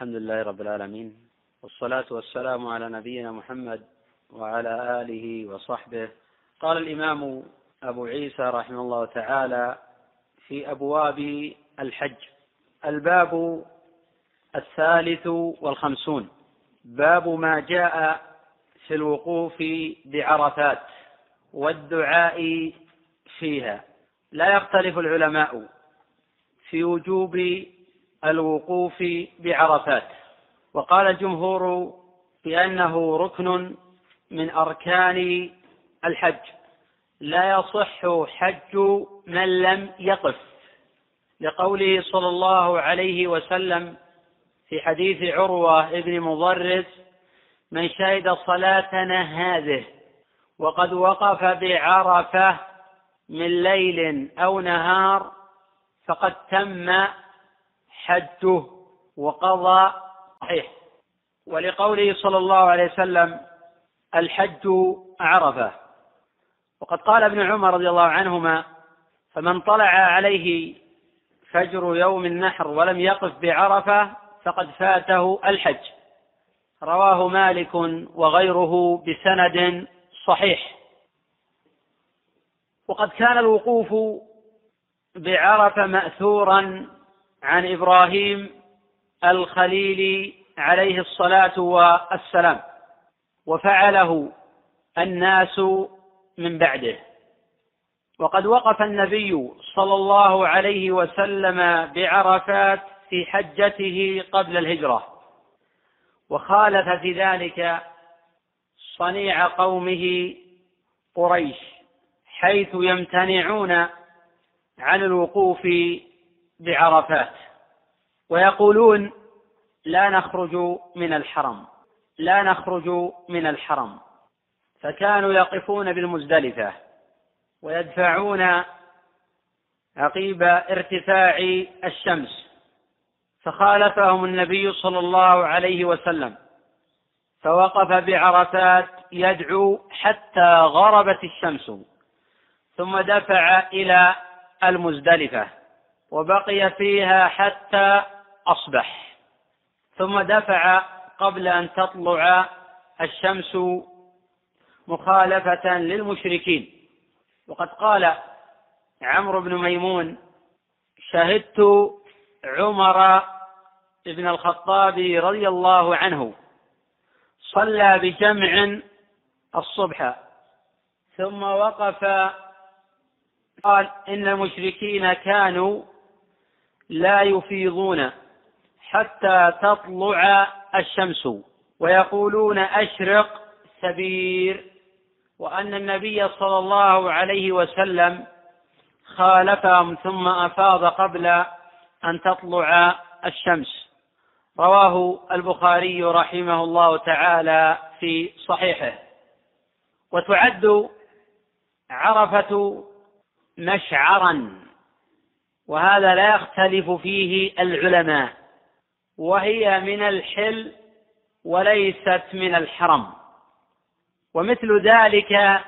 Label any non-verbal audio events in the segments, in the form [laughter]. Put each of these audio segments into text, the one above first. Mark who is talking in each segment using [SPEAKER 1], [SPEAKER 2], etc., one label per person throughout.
[SPEAKER 1] الحمد لله رب العالمين والصلاة والسلام على نبينا محمد وعلى آله وصحبه. قال الإمام أبو عيسى رحمه الله تعالى في أبواب الحج الباب الثالث والخمسون باب ما جاء في الوقوف بعرفات والدعاء فيها. لا يختلف العلماء في وجوب الوقوف بعرفات. وقال الجمهور بأنه ركن من أركان الحج. لا يصح حج من لم يقف. لقوله صلى الله عليه وسلم في حديث عروة ابن مضرس من شهد صلاتنا هذه وقد وقف بعرفة من ليل أو نهار فقد تم حجه وقضى صحيح. ولقوله صلى الله عليه وسلم الحج عرفة. وقد قال ابن عمر رضي الله عنهما فمن طلع عليه فجر يوم النحر ولم يقف بعرفة فقد فاته الحج. رواه مالك وغيره بسند صحيح. وقد كان الوقوف بعرفة مأثورا عن إبراهيم الخليل عليه الصلاة والسلام وفعله الناس من بعده. وقد وقف النبي صلى الله عليه وسلم بعرفات في حجته قبل الهجرة وخالف في ذلك صنيع قومه قريش حيث يمتنعون عن الوقوف بعرفات ويقولون لا نخرج من الحرم لا نخرج من الحرم. فكانوا يقفون بالمزدلفة ويدفعون عقيب ارتفاع الشمس. فخالفهم النبي صلى الله عليه وسلم فوقف بعرفات يدعو حتى غربت الشمس ثم دفع إلى المزدلفة. وبقي فيها حتى أصبح. ثم دفع قبل أن تطلع الشمس مخالفة للمشركين. وقد قال عمرو بن ميمون شهدت عمر بن الخطاب رضي الله عنه صلى بجمع الصبح ثم وقف قال إن المشركين كانوا لا يفيضون حتى تطلع الشمس ويقولون أشرق سبير وأن النبي صلى الله عليه وسلم خالفهم ثم أفاض قبل أن تطلع الشمس. رواه البخاري رحمه الله تعالى في صحيحه. وتعد عرفة مشعرا. وهذا لا يختلف فيه العلماء وهي من الحل وليست من الحرم. ومثل ذلك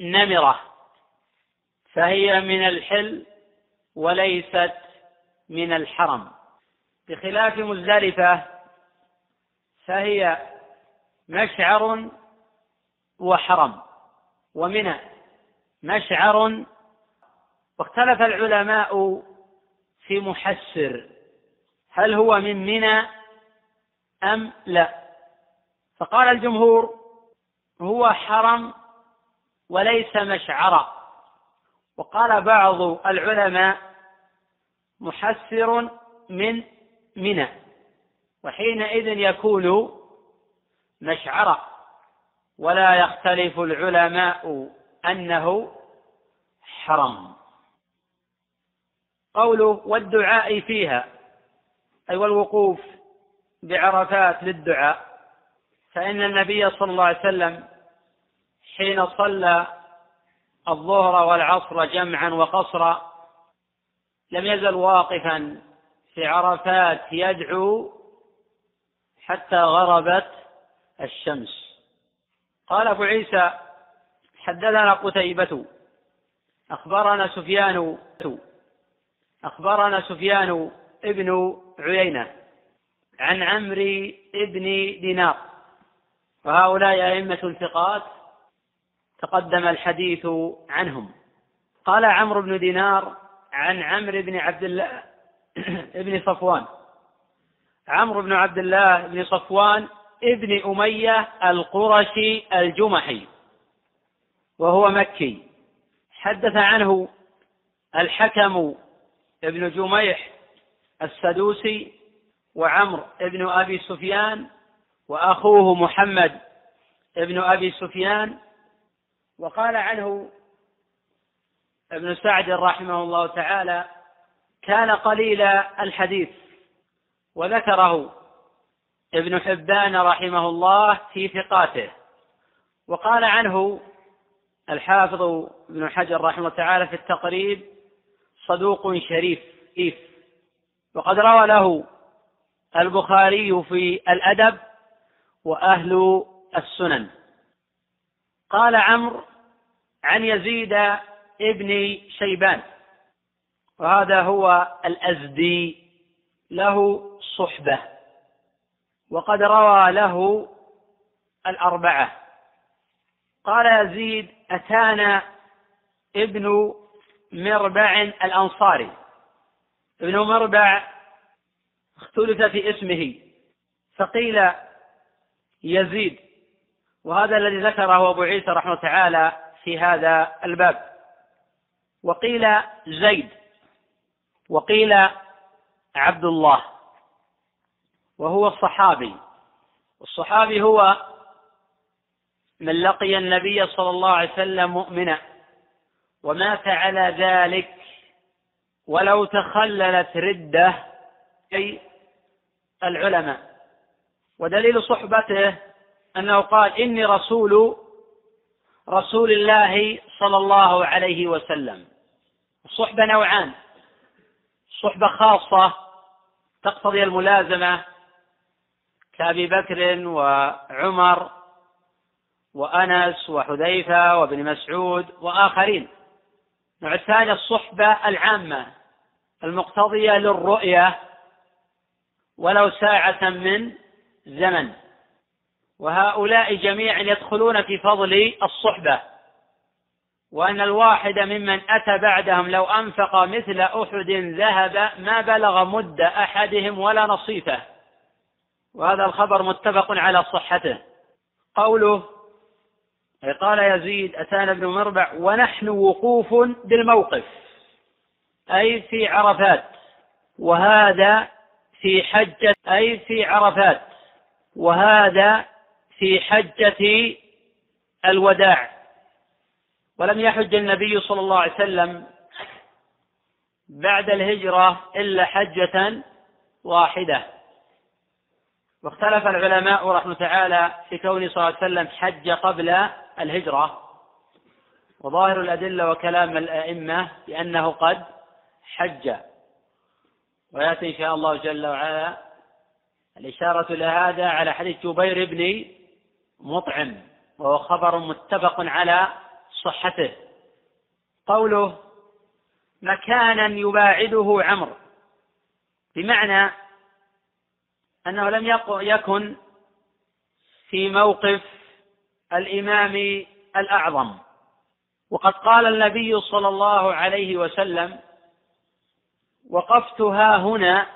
[SPEAKER 1] نمرة فهي من الحل وليست من الحرم. بخلاف مزدلفة فهي مشعر وحرم ومنى مشعر واختلف العلماء في محسر هل هو من منى أم لا؟ فقال الجمهور هو حرم وليس مشعرا وقال بعض العلماء محسر من منى وحينئذ يكون مشعرا ولا يختلف العلماء أنه حرم. قوله والدعاء فيها أي والوقوف بعرفات للدعاء. فإن النبي صلى الله عليه وسلم حين صلى الظهر والعصر جمعا وقصرا لم يزل واقفا في عرفات يدعو حتى غربت الشمس. قال أبو عيسى حدثنا قتيبة أخبرنا سفيان أخبرنا سفيان ابن عيينة عن عمرو بن دينار. وهؤلاء أئمة ثقات تقدم الحديث عنهم. قال عمرو بن دينار عن عمرو بن عبد الله [clears throat] بن صفوان. عمرو بن عبد الله بن صفوان ابن أمية القرشي الجمحي وهو مكي. حدث عنه الحكم ابن جميح السدوسي وعمر ابن أبي سفيان وأخوه محمد ابن أبي سفيان. وقال عنه ابن سعد رحمه الله تعالى كان قليل الحديث. وذكره ابن حبان رحمه الله في ثقاته. وقال عنه الحافظ ابن حجر رحمه الله تعالى في التقريب صدوق شريف إيف وقد روى له البخاري في الأدب وأهل السنن. قال عمرو عن يزيد ابن شيبان وهذا هو الأزدي له صحبة وقد روى له الأربعة. قال يزيد أتانا ابن مربع الأنصاري. ابن مربع اختلف في اسمه. فقيل يزيد. وهذا الذي ذكره أبو عيسى رحمه تعالى في هذا الباب. وقيل زيد. وقيل عبد الله وهو الصحابي. الصحابي هو من لقي النبي صلى الله عليه وسلم مؤمنا. ومات على ذلك ولو تخللت ردة أي العلماء. ودليل صحبته أنه قال إني رسول رسول الله صلى الله عليه وسلم. الصحبه نوعان. صحبة خاصة تقتضي الملازمة كأبي بكر وعمر وأنس وحذيفة وابن مسعود وآخرين. النوع الثاني الصحبة العامة المقتضية للرؤية ولو ساعة من زمن. وهؤلاء جميعا يدخلون في فضل الصحبة وأن الواحد ممن أتى بعدهم لو أنفق مثل أحد ذهب ما بلغ مد أحدهم ولا نصيفه. وهذا الخبر متفق على صحته. قوله قال يزيد أتانا ابن مربع ونحن وقوف بالموقف. أي في عرفات. وهذا في حجة أي في عرفات. وهذا في حجة الوداع. ولم يحج النبي صلى الله عليه وسلم بعد الهجرة إلا حجة واحدة. واختلف العلماء رحمه تعالى في كون صلى الله عليه وسلم حج قبل الهجرة وظاهر الأدلة وكلام الأئمة بأنه قد حج. ويأتي إن شاء الله جل وعلا الإشارة لهذا على حديث جبير بن مطعم وهو خبر متفق على صحته. قوله مكانا يباعده عمرو. بمعنى أنه لم يكن في موقف الإمام الأعظم. وقد قال النبي صلى الله عليه وسلم وقفت ها هنا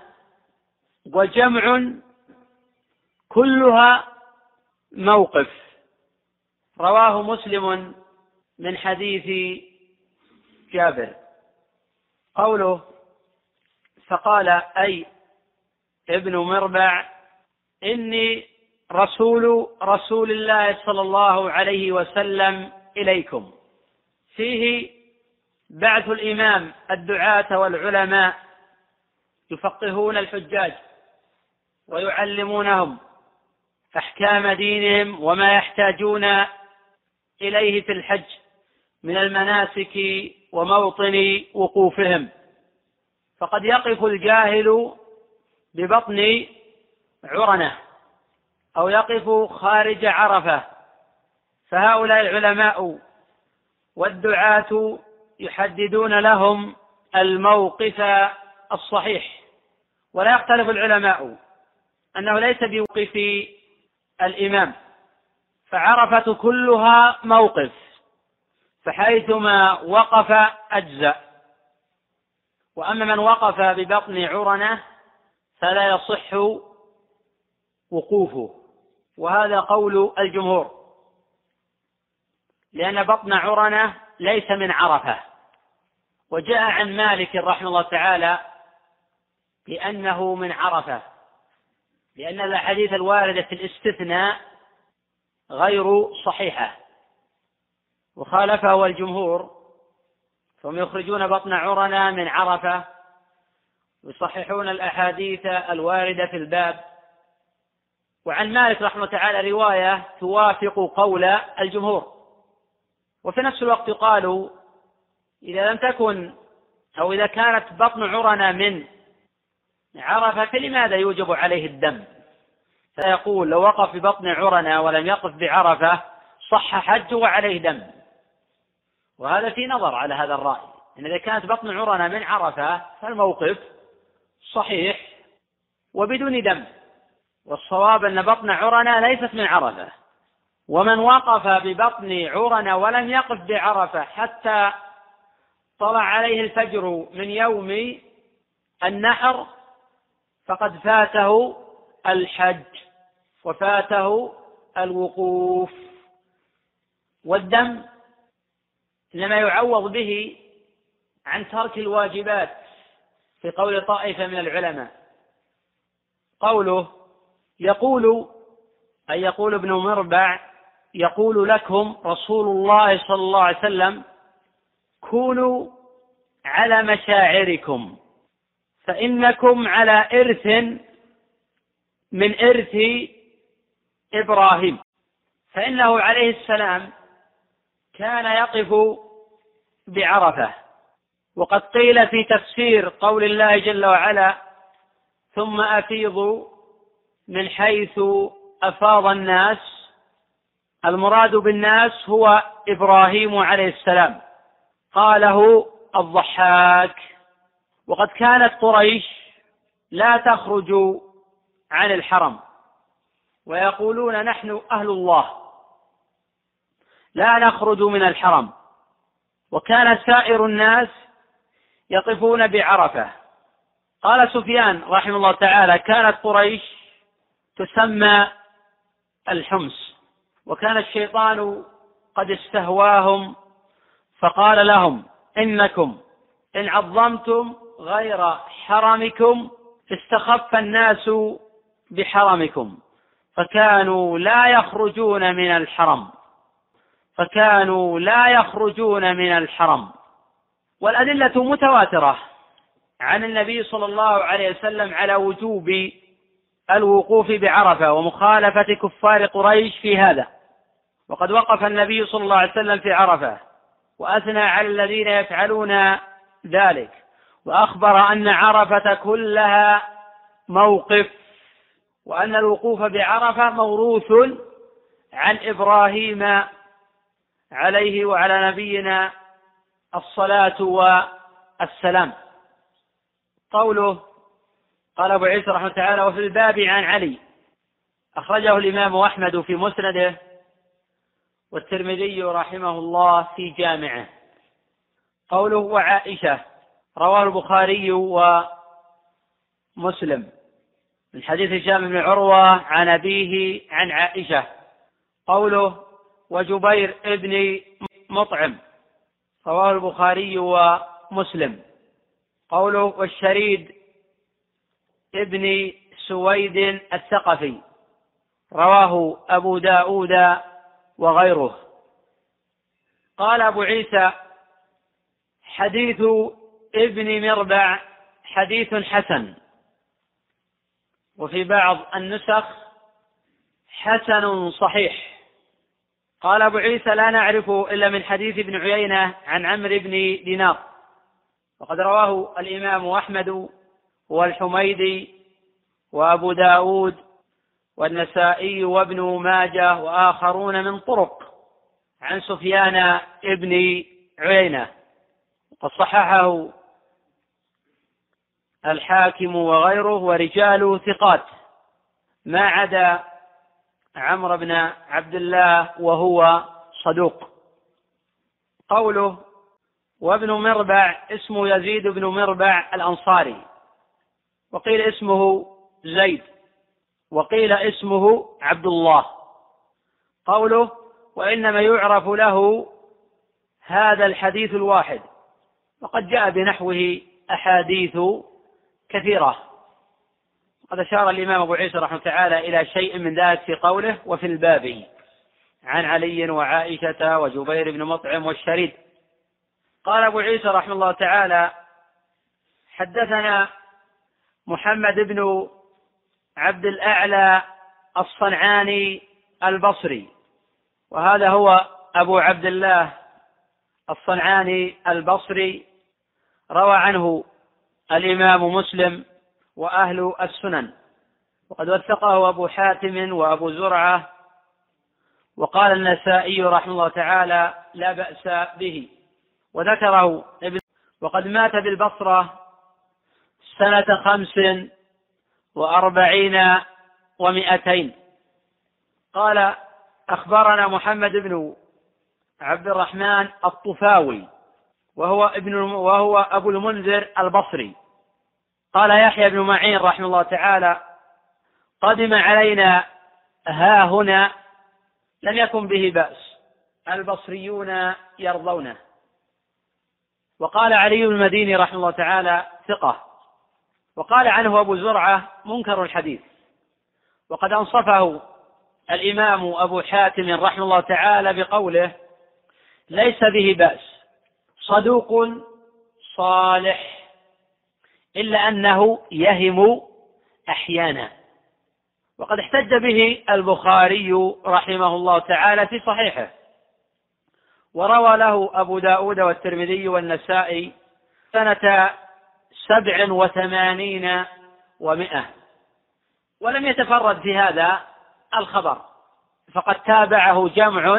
[SPEAKER 1] وجمع كلها موقف. رواه مسلم من حديث جابر. قوله فقال أي ابن مربع إني رسول رسول الله صلى الله عليه وسلم إليكم. فيه بعث الإمام الدعاة والعلماء يفقهون الحجاج ويعلمونهم أحكام دينهم وما يحتاجون إليه في الحج من المناسك وموطن وقوفهم. فقد يقف الجاهل ببطن عرنة. أو يقف خارج عرفة فهؤلاء العلماء والدعاة يحددون لهم الموقف الصحيح. ولا يختلف العلماء أنه ليس بوقف الإمام فعرفة كلها موقف فحيثما وقف أجزأ. وأما من وقف ببطن عرنة فلا يصح وقوفه. وهذا قول الجمهور. لأن بطن عرنة ليس من عرفة. وجاء عن مالك رحمه الله تعالى بأنه من عرفة. لأن الأحاديث الواردة في الاستثناء غير صحيحة. وخالفه الجمهور فهم يخرجون بطن عرنا من عرفة يصححون الأحاديث الواردة في الباب. وعن مالك رحمه تعالى رواية توافق قول الجمهور. وفي نفس الوقت قالوا إذا لم تكن أو إذا كانت بطن عرنا من عرفة فلماذا يوجب عليه الدم؟ فيقول لو وقف ببطن عرنا ولم يقف بعرفة صح حجه وعليه دم. وهذا في نظر على هذا الرأي. إن إذا كانت بطن عرنا من عرفة فالموقف صحيح وبدون دم. والصواب أن بطن عرنا ليست من عرفة. ومن وقف ببطن عرنا ولم يقف بعرفة حتى طلع عليه الفجر من يوم النحر فقد فاته الحج وفاته الوقوف. والدم لما يعوض به عن ترك الواجبات في قول طائفة من العلماء. قوله يقول أي يقول ابن مربع يقول لكم رسول الله صلى الله عليه وسلم كونوا على مشاعركم فإنكم على إرث من إرث إبراهيم. فإنه عليه السلام كان يقف بعرفة. وقد قيل في تفسير قول الله جل وعلا ثم أفيضوا من حيث أفاض الناس المراد بالناس هو إبراهيم عليه السلام. قاله الضحاك وقد كانت قريش لا تخرج عن الحرم ويقولون نحن أهل الله لا نخرج من الحرم. وكان سائر الناس يقفون بعرفة. قال سفيان رحمه الله تعالى كانت قريش تسمى الحمص. وكان الشيطان قد استهواهم فقال لهم إنكم إن عظمتم غير حرمكم استخف الناس بحرمكم فكانوا لا يخرجون من الحرم. فكانوا لا يخرجون من الحرم. والأدلة متواترة عن النبي صلى الله عليه وسلم على وجوب الوقوف بعرفة ومخالفة كفار قريش في هذا. وقد وقف النبي صلى الله عليه وسلم في عرفة وأثنى على الذين يفعلون ذلك. وأخبر أن عرفة كلها موقف وأن الوقوف بعرفة موروث عن إبراهيم عليه وعلى نبينا الصلاة والسلام. قوله قال أبو عيسى رحمه تعالى وفي الباب عن علي. أخرجه الإمام أحمد في مسنده والترمذي رحمه الله في جامعه. قوله وعائشة رواه البخاري ومسلم. من حديث هشام بن عروة عن أبيه عن عائشة. قوله وجبير ابن مطعم رواه البخاري ومسلم. قوله والشريد ابن سويد الثقفي رواه أبو داود وغيره. قال أبو عيسى حديث ابن مربع حديث حسن. وفي بعض النسخ حسن صحيح. قال أبو عيسى لا نعرف إلا من حديث ابن عيينة عن عمرو بن دينار. وقد رواه الإمام أحمد والحميدي وأبو داود والنسائي وابن ماجه وآخرون من طرق عن سفيان ابن عيينة. وقد صححه الحاكم وغيره ورجاله ثقات. ما عدا عمرو بن عبد الله وهو صدوق. قوله وابن مربع اسمه يزيد بن مربع الأنصاري. وقيل اسمه زيد وقيل اسمه عبد الله قوله وإنما يعرف له هذا الحديث الواحد. وقد جاء بنحوه أحاديث كثيرة. قد أشار الإمام أبو عيسى رحمه تعالى إلى شيء من ذلك في قوله وفي الباب عن علي وعائشة وجبير بن مطعم والشريد. قال أبو عيسى رحمه الله تعالى حدثنا محمد بن عبد الأعلى الصنعاني البصري. وهذا هو أبو عبد الله الصنعاني البصري. روى عنه الإمام مسلم وأهل السنن. وقد وثقه أبو حاتم وأبو زرعة. وقال النسائي رحمه الله تعالى لا بأس به. وذكره ابن وقد مات بالبصرة سنة خمس وأربعين ومئتين. قال أخبرنا محمد بن عبد الرحمن الطفاوي وهو ابن وهو أبو المنذر البصري. قال يحيى بن معين رحمه الله تعالى قدم علينا ها هنا لم يكن به بأس البصريون يرضونه. وقال علي المديني رحمه الله تعالى ثقة. وقال عنه أبو زرعة منكر الحديث. وقد أنصفه الإمام أبو حاتم رحمه الله تعالى بقوله ليس به بأس صدوق صالح إلا أنه يهم أحيانا. وقد احتج به البخاري رحمه الله تعالى في صحيحه. وروى له أبو داود والترمذي والنسائي سنة سبع وثمانين ومائة. ولم يتفرد في هذا الخبر فقد تابعه جمع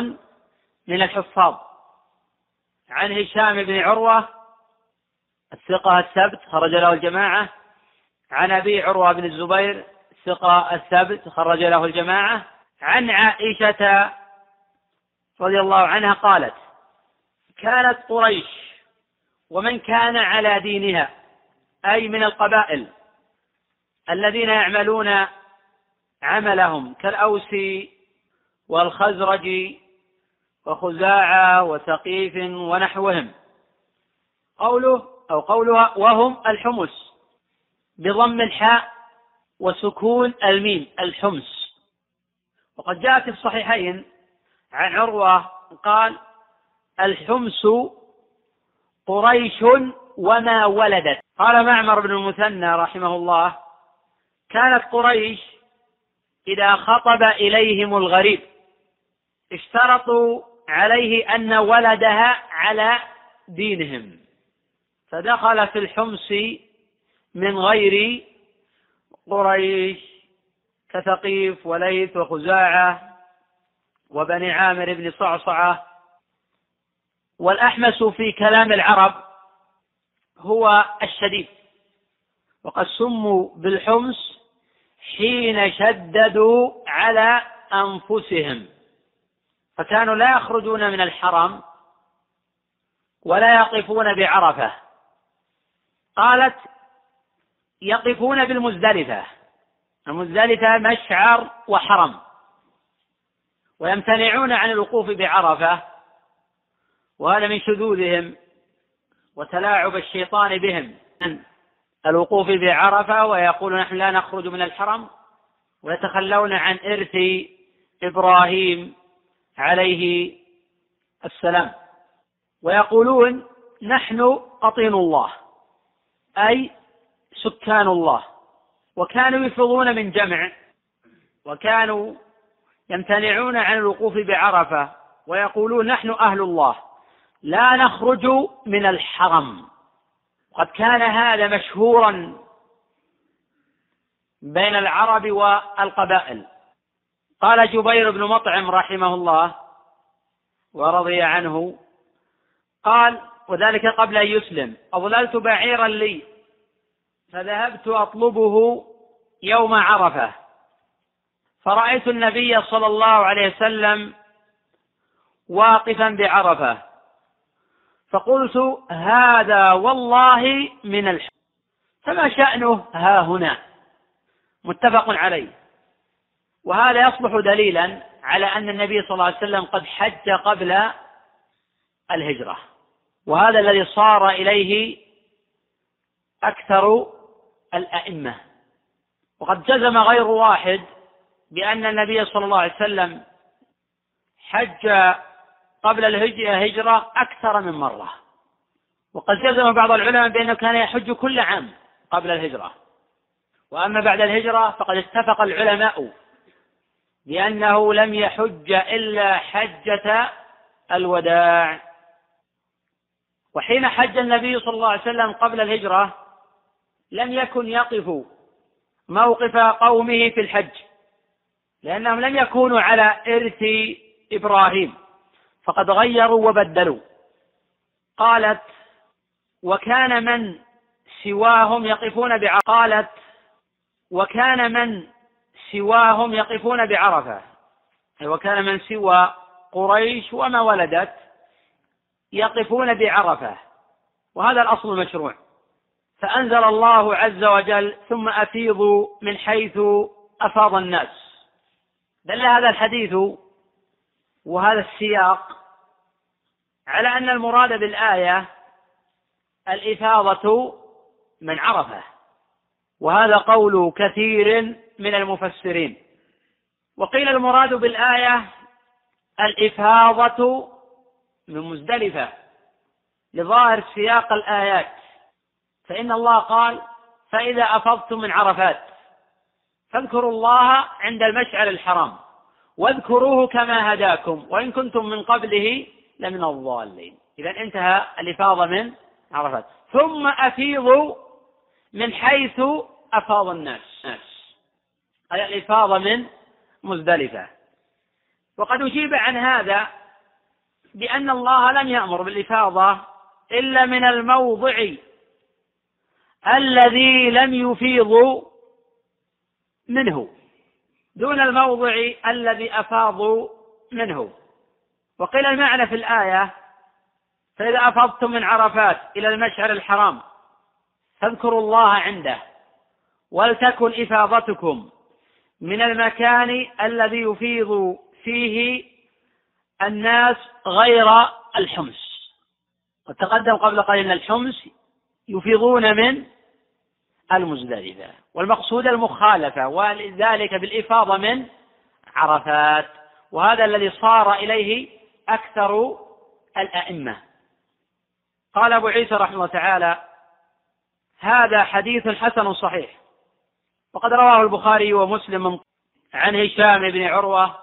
[SPEAKER 1] من الحفاظ. عن هشام بن عروة الثقة الثبت خرج له الجماعة. عن أبي عروة بن الزبير الثقة الثبت خرج له الجماعة. عن عائشة رضي الله عنها قالت كانت قريش ومن كان على دينها أي من القبائل الذين يعملون عملهم كالأوس والخزرج وخزاعة وثقيف ونحوهم. قوله أو قولها وهم الحمس بضم الحاء وسكون الميم الحمس وقد جاء في الصحيحين عن عروة قال الحمس قريش وما ولدت. قال معمر بن المثنى رحمه الله كانت قريش إذا خطب إليهم الغريب اشترطوا عليه أن ولدها على دينهم. فدخل في الحمص من غير قريش كثقيف وليث وخزاعة وبني عامر بن صعصعة والأحمس في كلام العرب هو الشديد وقد سموا بالحمص حين شددوا على أنفسهم فكانوا لا يخرجون من الحرم ولا يقفون بعرفة قالت يقفون بالمزدلفة المزدلفة مشعر وحرم ويمتنعون عن الوقوف بعرفة وهذا من شذوذهم وتلاعب الشيطان بهم. الوقوف بعرفة ويقول نحن لا نخرج من الحرم ويتخلون عن إرث إبراهيم عليه السلام. ويقولون نحن قطين الله أي سكان الله. وكانوا يفرضون من جمع وكانوا يمتنعون عن الوقوف بعرفة ويقولون نحن أهل الله. لا نخرج من الحرم. قد كان هذا مشهورا بين العرب والقبائل. قال جبير بن مطعم رحمه الله ورضي عنه قال وذلك قبل أن يسلم. اضللت بعيرا لي فذهبت أطلبه يوم عرفة. فرأيت النبي صلى الله عليه وسلم واقفا بعرفة. فقلت هذا والله من الحج فما شأنه ها هنا؟ متفق عليه. وهذا يصبح دليلا على أن النبي صلى الله عليه وسلم قد حج قبل الهجرة. وهذا الذي صار إليه أكثر الأئمة. وقد جزم غير واحد بأن النبي صلى الله عليه وسلم حج قبل الهجرة أكثر من مرة. وقد جزم بعض العلماء بأنه كان يحج كل عام قبل الهجرة. وأما بعد الهجرة فقد اتفق العلماء بأنه لم يحج إلا حجة الوداع. وحين حج النبي صلى الله عليه وسلم قبل الهجرة لم يكن يقف موقف قومه في الحج لأنهم لم يكونوا على إرث إبراهيم. فقد غيروا وبدلوا. قالت وكان من سواهم يقفون بعرفة؟ قالت وكان من سواهم يقفون بعرفة. أي وكان من سوى قريش وما ولدت يقفون بعرفة. وهذا الأصل المشروع. فأنزل الله عز وجل ثم أفيضوا من حيث أفاض الناس. دل هذا الحديث وهذا السياق على أن المراد بالآية الإفاضة من عرفة وهذا قول كثير من المفسرين. وقيل المراد بالآية الإفاضة من مزدلفة لظاهر سياق الآيات. فإن الله قال فإذا أفضتم من عرفات فاذكروا الله عند المشعر الحرام واذكروه كما هداكم وإن كنتم من قبله لمن الضالين. إذا انتهى الإفاضة من عرفات. ثم أفيضوا من حيث أفاض الناس. أي الإفاضة من مزدلفة. وقد أجيب عن هذا بأن الله لم يأمر بالإفاضة إلا من الموضع الذي لم يفيضوا منه. دون الموضع الذي أفاضوا منه. وقيل المعنى في الآية فإذا أفضتم من عرفات إلى المشعر الحرام فاذكروا الله عنده ولتكن إفاضتكم من المكان الذي يفيض فيه الناس غير الحمص. وتقدم قبل قليل أن الحمص يفيضون من المزدلفة والمقصود المخالفة ولذلك بالإفاضة من عرفات وهذا الذي صار إليه أكثر الأئمة. قال أبو عيسى رحمه الله تعالى هذا حديث حسن صحيح. وقد رواه البخاري ومسلم عن هشام بن عروة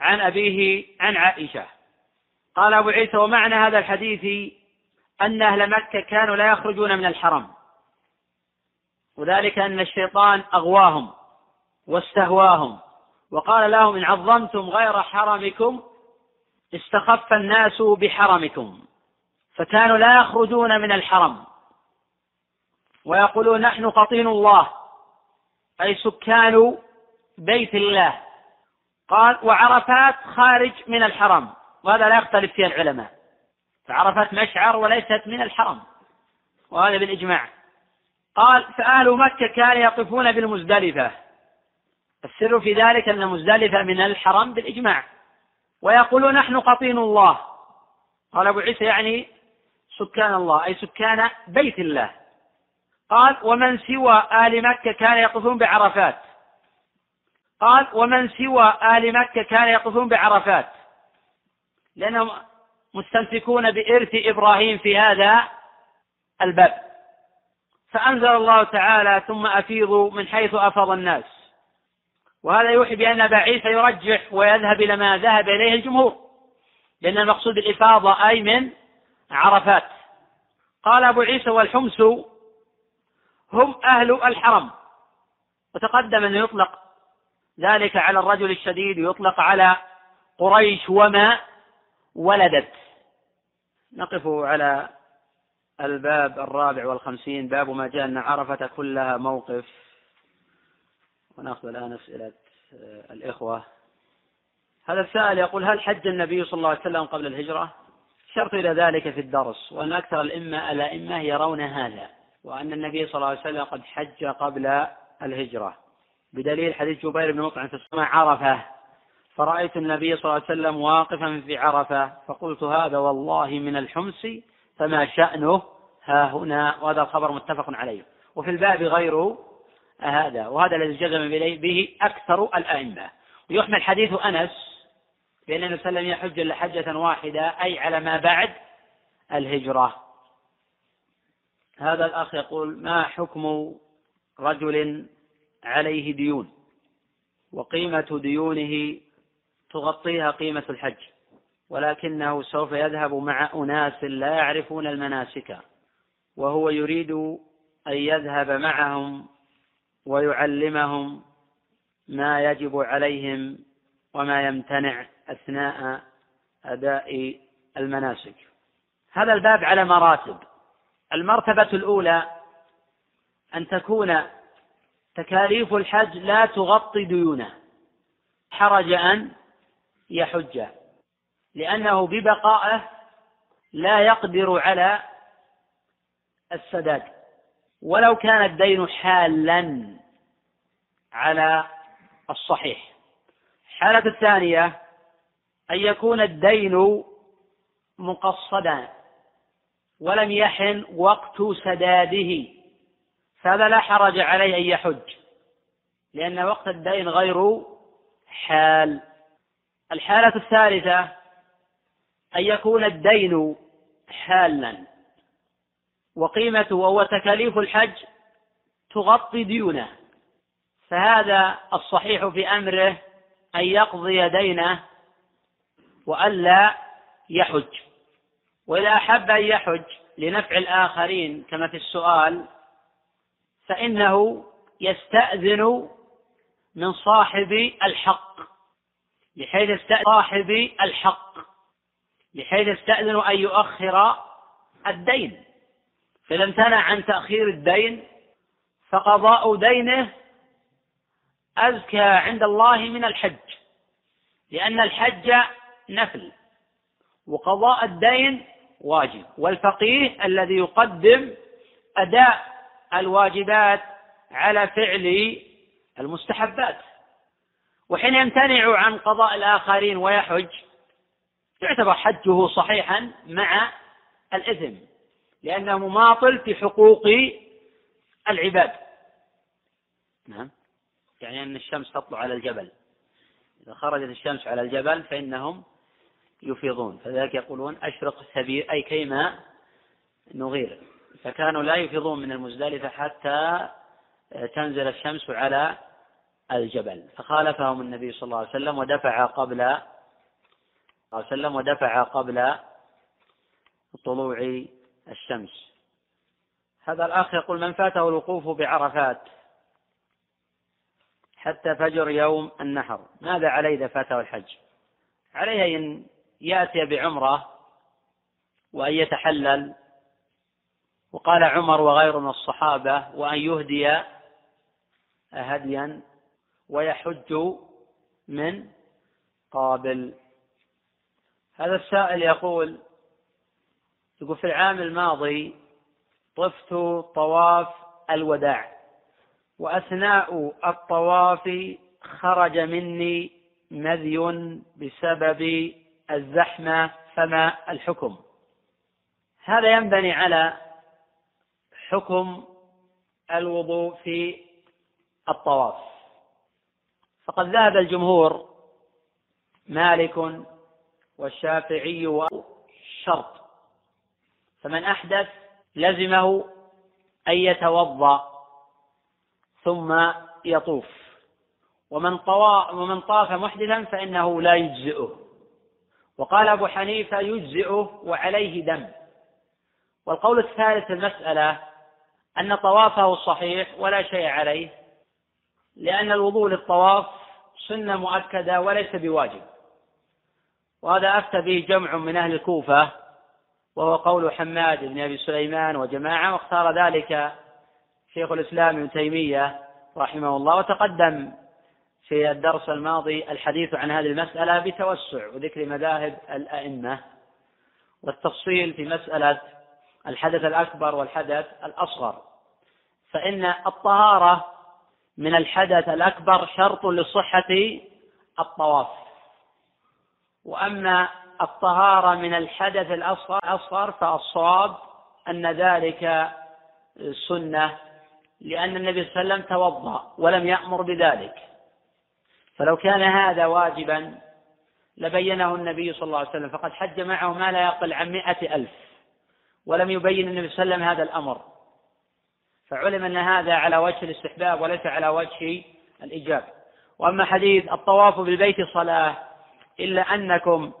[SPEAKER 1] عن أبيه عن عائشة. قال أبو عيسى ومعنى هذا الحديث أن أهل مكة كانوا لا يخرجون من الحرم. وذلك أن الشيطان أغواهم واستهواهم. وقال لهم إن عظمتم غير حرمكم استخف الناس بحرمكم فكانوا لا يخرجون من الحرم. ويقولون نحن قطين الله أي سكان بيت الله. قال وعرفات خارج من الحرم وهذا لا يختلف فيه العلماء. فعرفات مشعر وليست من الحرم وهذا بالإجماع. قال فأهل مكة كانوا يقفون بالمزدلفة. السر في ذلك أن مزدلفة من الحرم بالإجماع. ويقولون نحن قطين الله. قال أبو عيسى يعني سكان الله أي سكان بيت الله. قال ومن سوى آل مكة كان يقفون بعرفات. قال ومن سوى آل مكة كان يقفون بعرفات. لأنهم مستمسكون بإرث إبراهيم في هذا الباب. فأنزل الله تعالى ثم أفيضوا من حيث أفاض الناس. وهذا يوحي بأن أبا عيسى يرجح ويذهب إلى ما ذهب إليه الجمهور. لأن المقصود بالإفاضة أي من عرفات. قال أبو عيسى والحمس هم أهل الحرم. وتقدم أنه يطلق ذلك على الرجل الشديد ويطلق على قريش وما ولدت. نقف على الباب الرابع والخمسين. باب ما جاء أن عرفة كلها موقف. ونأخذ الآن أسئلة آه، الإخوة. هذا السائل يقول هل حج النبي صلى الله عليه وسلم قبل الهجرة؟ شرط إلى ذلك في الدرس وأن أكثر الأئمة الأئمة يرون هذا وأن النبي صلى الله عليه وسلم قد حج قبل الهجرة. بدليل حديث جبير بن مطعم في السماء عرفة. فرأيت النبي صلى الله عليه وسلم واقفا في عرفة فقلت هذا والله من الحمص فما شأنه؟ ها هنا وهذا الخبر متفق عليه. وفي الباب غير هذا وهذا الذي جزم به أكثر الأئمة. ويحمل حديث أنس بأن النبي صلى الله عليه وسلم يحج إلا حجة واحدة أي على ما بعد الهجرة. هذا الأخ يقول ما حكم رجل عليه ديون؟ وقيمة ديونه تغطيها قيمة الحج. ولكنه سوف يذهب مع أناس لا يعرفون المناسك وهو يريد أن يذهب معهم ويعلمهم ما يجب عليهم وما يمتنع أثناء أداء المناسك. هذا الباب على مراتب. المرتبة الأولى أن تكون تكاليف الحج لا تغطي ديونه. حرج أن يحج لأنه ببقائه لا يقدر على السداد ولو كان الدين حالا على الصحيح. الحالة الثانية أن يكون الدين مقصدا ولم يحن وقت سداده فهذا لا حرج عليه أن يحج لأن وقت الدين غير حال. الحالة الثالثة أن يكون الدين حالا. وقيمته وهو تكاليف الحج تغطي ديونه. فهذا الصحيح في أمره أن يقضي دينه وألا يحج. وإذا أحب أن يحج لنفع الآخرين كما في السؤال فإنه يستأذن من صاحب الحق. لحيث يستأذن صاحب الحق. لحيث يستأذن أن يؤخر الدين. فإذا امتنع عن تأخير الدين فقضاء دينه أزكى عند الله من الحج لأن الحج نفل وقضاء الدين واجب والفقيه الذي يقدم أداء الواجبات على فعل المستحبات. وحين يمتنع عن قضاء الآخرين ويحج يعتبر حجه صحيحا مع الإثم. لأنه مماطل في حقوق العباد. نعم. يعني أن الشمس تطلع على الجبل. إذا خرجت الشمس على الجبل فإنهم يفيضون. فذلك يقولون أشرق سبيل أي كيما نغير. فكانوا لا يفيضون من المزدلفة حتى تنزل الشمس على الجبل. فخالفهم النبي صلى الله عليه وسلم ودفع قبل صلى الله عليه وسلم ودفع قبل طلوع الشمس. هذا الأخ يقول من فاته الوقوف بعرفات حتى فجر يوم النحر. ماذا عليه إذا فاته الحج؟ عليه أن يأتي بعمرة وأن يتحلل. وقال عمر وغيره من الصحابة وأن يهدي هديا ويحج من قابل. هذا السائل يقول يقول في العام الماضي طفت طواف الوداع وأثناء الطواف خرج مني مذي بسبب الزحمة فما الحكم. هذا ينبني على حكم الوضوء في الطواف. فقد ذهب الجمهور مالك والشافعي والشرط فمن أحدث لزمه أن يتوضأ ثم يطوف. ومن طوا ومن طاف محدثا فإنه لا يجزئه. وقال أبو حنيفة يجزئه وعليه دم. والقول الثالث في المسألة أن طوافه صحيح ولا شيء عليه لأن الوضوء للطواف سنة مؤكدة وليس بواجب. وهذا أفتى به جمع من أهل الكوفة وهو قول حماد بن أبي سليمان وجماعة واختار ذلك شيخ الإسلام ابن تيمية رحمه الله وتقدم في الدرس الماضي الحديث عن هذه المسألة بتوسع وذكر مذاهب الأئمة والتفصيل في مسألة الحدث الأكبر والحدث الأصغر. فإن الطهارة من الحدث الأكبر شرط لصحة الطواف. وأما الطهارة من الحدث الأصغر فالصواب أن ذلك سنة لأن النبي صلى الله عليه وسلم توضأ ولم يأمر بذلك. فلو كان هذا واجبا لبينه النبي صلى الله عليه وسلم فقد حج معه ما لا يقل عن مائة ألف ولم يبين النبي صلى الله عليه وسلم هذا الأمر. فعلم أن هذا على وجه الاستحباب وليس على وجه الإيجاب. وأما حديث الطواف بالبيت صلاة إلا أنكم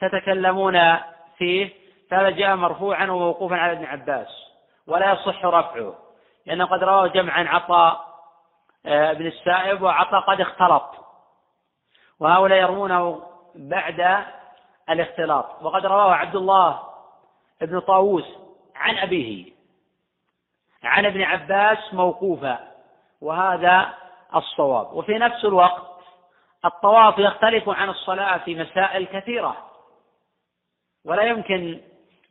[SPEAKER 1] تتكلمون فيه فهذا جاء مرفوعا وموقوفا على ابن عباس ولا يصح رفعه لأنه قد رواه جمعا عطاء آه، بن السائب وعطاء قد اختلط. وهؤلاء يرمونه بعد الاختلاط. وقد رواه عبد الله بن طاووس عن أبيه عن ابن عباس موقوفا وهذا الصواب. وفي نفس الوقت الطواف يختلف عن الصلاة في مسائل كثيرة. ولا يمكن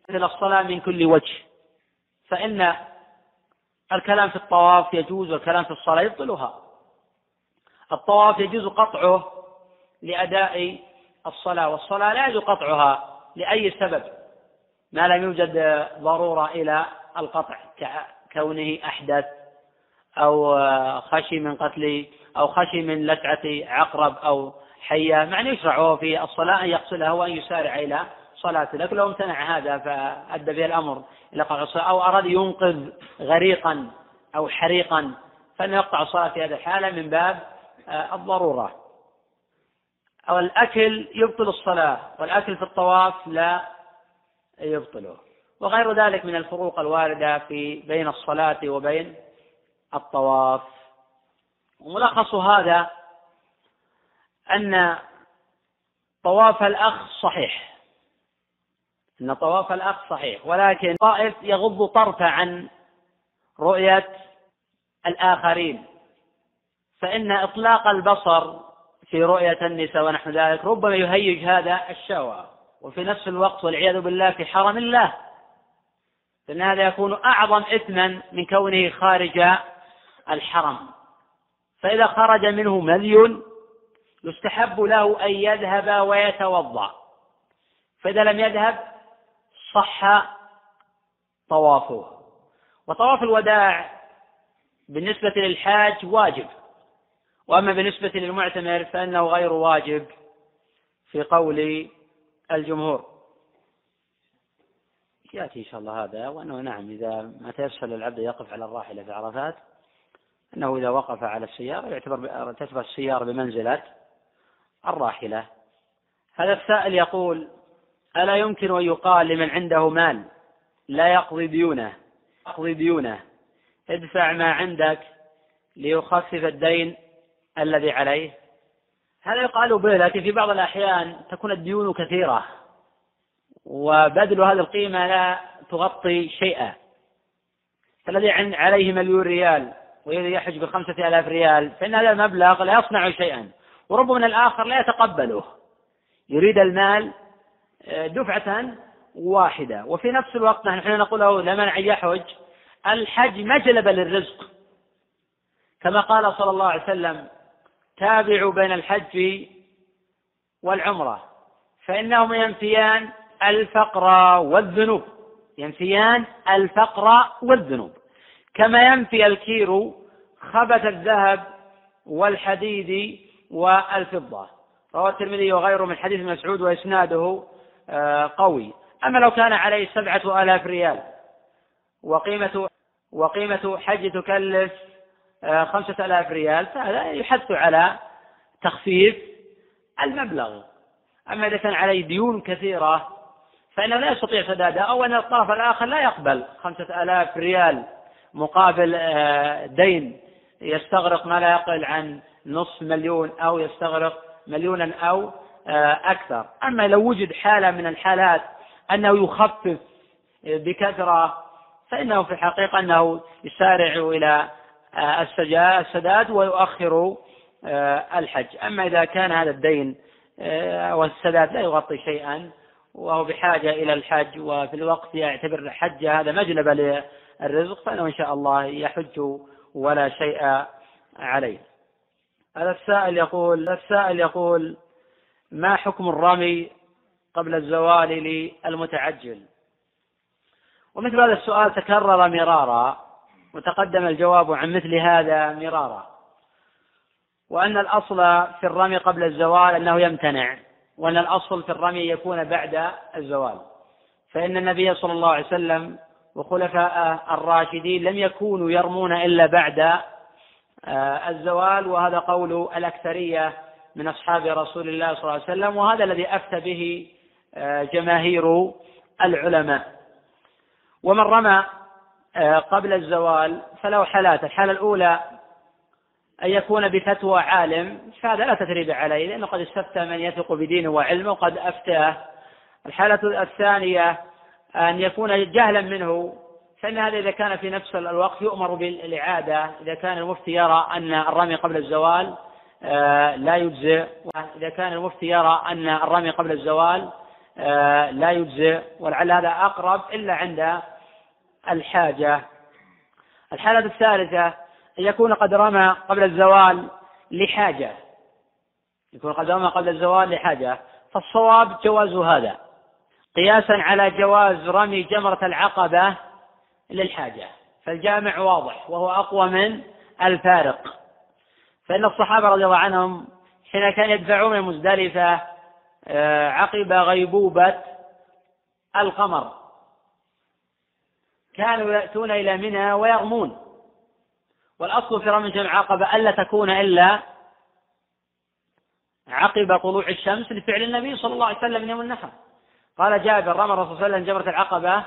[SPEAKER 1] مثل الصلاة من كل وجه فإن الكلام في الطواف يجوز والكلام في الصلاة يبطلها. الطواف يجوز قطعه لأداء الصلاة والصلاة لا يجوز قطعها لأي سبب ما لم يوجد ضرورة إلى القطع ككونه أحدث أو خشي من قتل أو خشي من لسعة عقرب أو حية معنى يشرع في الصلاة أن يقصدها وأن يسارع إلى صلاته لكن لو امتنع هذا فأدى به الأمر إلى قطع الصلاة أو أراد ينقذ غريقا أو حريقا فإنه يقطع الصلاة في هذه الحالة من باب آه، الضرورة. أو الأكل يبطل الصلاة والأكل في الطواف لا يبطله. وغير ذلك من الفروق الواردة في بين الصلاة وبين الطواف. وملخص هذا أن طواف الأخ صحيح. أن طواف الأخ صحيح ولكن طائف يغض طرفه عن رؤية الآخرين. فإن إطلاق البصر في رؤية النساء ونحو ذلك ربما يهيج هذا الشهوة. وفي نفس الوقت والعياذ بالله في حرم الله. فإن هذا يكون أعظم إثما من كونه خارج الحرم. فإذا خرج منه مذي يستحب له أن يذهب ويتوضأ. فإذا لم يذهب صح طوافه. وطواف الوداع بالنسبة للحاج واجب. وأما بالنسبة للمعتمر فإنه غير واجب في قول الجمهور. يأتي إن شاء الله هذا وأنه نعم إذا ما تيسر للعبد يقف على الراحلة في عرفات أنه إذا وقف على السيارة يعتبر تعتبر السيارة بمنزلة الراحلة. هذا السائل يقول ألا يمكن أن يقال لمن عنده مال لا يقضي ديونه؟ يقضي ديونه. ادفع ما عندك ليخفف الدين الذي عليه. هذا يقال به لكن في بعض الأحيان تكون الديون كثيرة وبذل هذه القيمة لا تغطي شيئا. فالذي عليه مليون ريال وإذا يحج بخمسة آلاف ريال فإن هذا المبلغ لا يصنع شيئا وربما الآخر لا يتقبله. يريد المال دفعة واحدة. وفي نفس الوقت نحن نقول له لمن يحج الحج مجلب للرزق. كما قال صلى الله عليه وسلم تابعوا بين الحج والعمرة فإنهما ينفيان الفقر والذنوب. ينفيان الفقر والذنوب. كما ينفي الكير خبث الذهب والحديد والفضة. رواه الترمذي وغيره من حديث مسعود وإسناده قوي. أما لو كان عليه سبعة آلاف ريال وقيمة وقيمة حج تكلف آه، خمسة آلاف ريال فهذا يحث على تخفيف المبلغ. أما إذا كان عليه ديون كثيرة فإنه لا يستطيع سدادها أو أن الطرف الآخر لا يقبل خمسة آلاف ريال مقابل آه، دين يستغرق ما لا يقل عن نصف مليون أو يستغرق مليونا أو أكثر. أما لو وجد حالة من الحالات أنه يخفف بكثرة فإنه في الحقيقة أنه يسارع إلى السداد ويؤخر الحج. أما إذا كان هذا الدين والسداد لا يغطي شيئا وهو بحاجة إلى الحج وفي الوقت يعتبر الحج هذا مجلب للرزق فإنه إن شاء الله يحج ولا شيء عليه. هذا السائل يقول السائل يقول ما حكم الرمي قبل الزوال للمتعجل؟ ومثل هذا السؤال تكرر مرارا وتقدم الجواب عن مثل هذا مرارا. وأن الأصل في الرمي قبل الزوال أنه يمتنع وأن الأصل في الرمي يكون بعد الزوال. فإن النبي صلى الله عليه وسلم وخلفاء الراشدين لم يكونوا يرمون إلا بعد آه، الزوال وهذا قول الأكثرية من أصحاب رسول الله صلى الله عليه وسلم وهذا الذي أفتى به آه، جماهير العلماء. ومن رمى آه، قبل الزوال فله حالات. الحالة الأولى أن يكون بفتوى عالم فهذا لا تثريب عليه لأنه قد استفتى من يثق بدينه وعلمه وقد أفتاه. الحالة الثانية أن يكون جهلا منه فإن هذا إذا كان في نفس الوقت يؤمر بالإعادة. إذا كان المفتي يرى أن الرمي قبل الزوال لا يجزئ. وإذا كان المفتي يرى أن الرمي قبل الزوال آه، لا يجزئ. ولعل هذا أقرب إلا عند الحاجة. الحالة الثالثة أن يكون قد رمى قبل الزوال لحاجة. يكون قد رمى قبل الزوال لحاجة. فالصواب جواز هذا. قياسا على جواز رمي جمرة العقبة للحاجة. فالجامع واضح وهو أقوى من الفارق. فإن الصحابة رضي الله عنهم حين كانوا يدفعون مزدلفة آه، عقب غيبوبة القمر. كانوا يأتون إلى منى ويرمون والأصل في رمي جمع عقبة ألا تكون إلا عقب طلوع الشمس لفعل النبي صلى الله عليه وسلم من يوم النحر. قال جابر رمى الرسول صلى الله عليه وسلم جمرة العقبة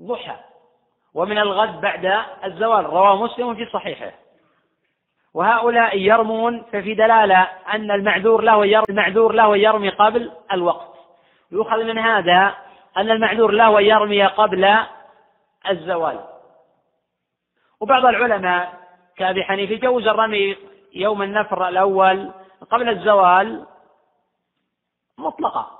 [SPEAKER 1] ضحى. ومن الغد بعد الزوال رواه مسلم في صحيحه. وهؤلاء يرمون ففي دلالة أن المعذور له يرمي المعذور له يرمي قبل الوقت. يؤخذ من هذا أن المعذور له يرمي قبل الزوال. وبعض العلماء كأبي حنيفة جوز الرمي يوم النفر الأول قبل الزوال مطلقة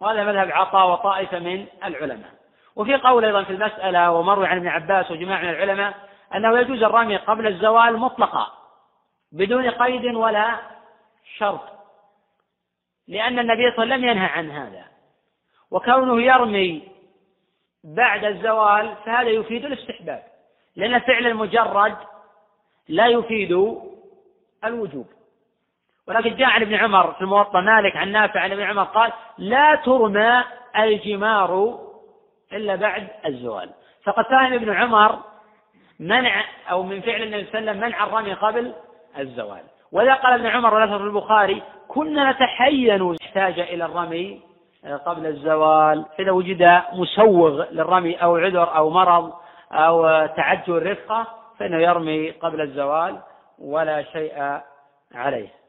[SPEAKER 1] وهذا مذهب عطاء وطائفة من العلماء. وفي قول أيضا في المسألة ومروي عن ابن عباس وجماعة من العلماء أنه يجوز الرمي قبل الزوال مطلقا. بدون قيد ولا شرط. لأن النبي صلى الله عليه وسلم لم ينهى عن هذا. وكونه يرمي بعد الزوال فهذا يفيد الاستحباب. لأن فعل المجرد لا يفيد الوجوب. ولكن جاء عن ابن عمر في الموطأ مالك عن نافع عن ابن عمر قال لا ترمى الجمار إلا بعد الزوال. فقد فهم ابن عمر منع أو من فعل النبي صلى الله عليه وسلم منع الرمي قبل الزوال. وإذا قال ابن عمر ولا في البخاري كنا نتحين احتاج إلى الرمي قبل الزوال. إذا وجد مسوغ للرمي أو عذر أو مرض أو تعجل رفقة فإنه يرمي قبل الزوال ولا شيء عليه.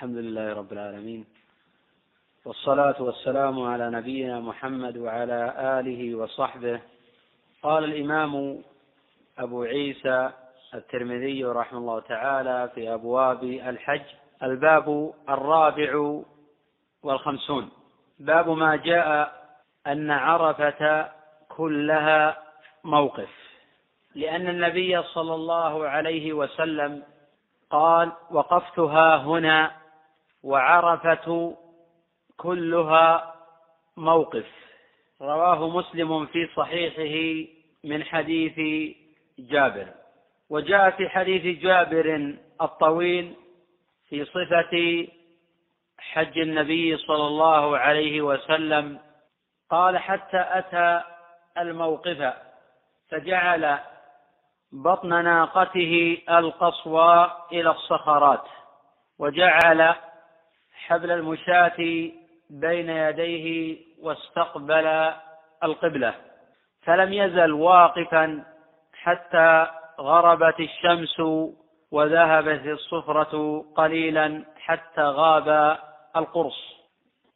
[SPEAKER 1] الحمد لله رب العالمين. والصلاة والسلام على نبينا محمد وعلى آله وصحبه. قال الإمام أبو عيسى الترمذي رحمه الله تعالى في أبواب الحج الباب الرابع والخمسون. باب ما جاء أن عرفة كلها موقف. لأن النبي صلى الله عليه وسلم قال وقفتها هنا وعرفة كلها موقف. رواه مسلم في صحيحه من حديث جابر. وجاء في حديث جابر الطويل في صفة حج النبي صلى الله عليه وسلم. قال حتى أتى الموقف فجعل بطن ناقته القصوى إلى الصخرات وجعل حبل المشاة بين يديه واستقبل القبلة. فلم يزل واقفا حتى غربت الشمس وذهبت الصفرة قليلا حتى غاب القرص.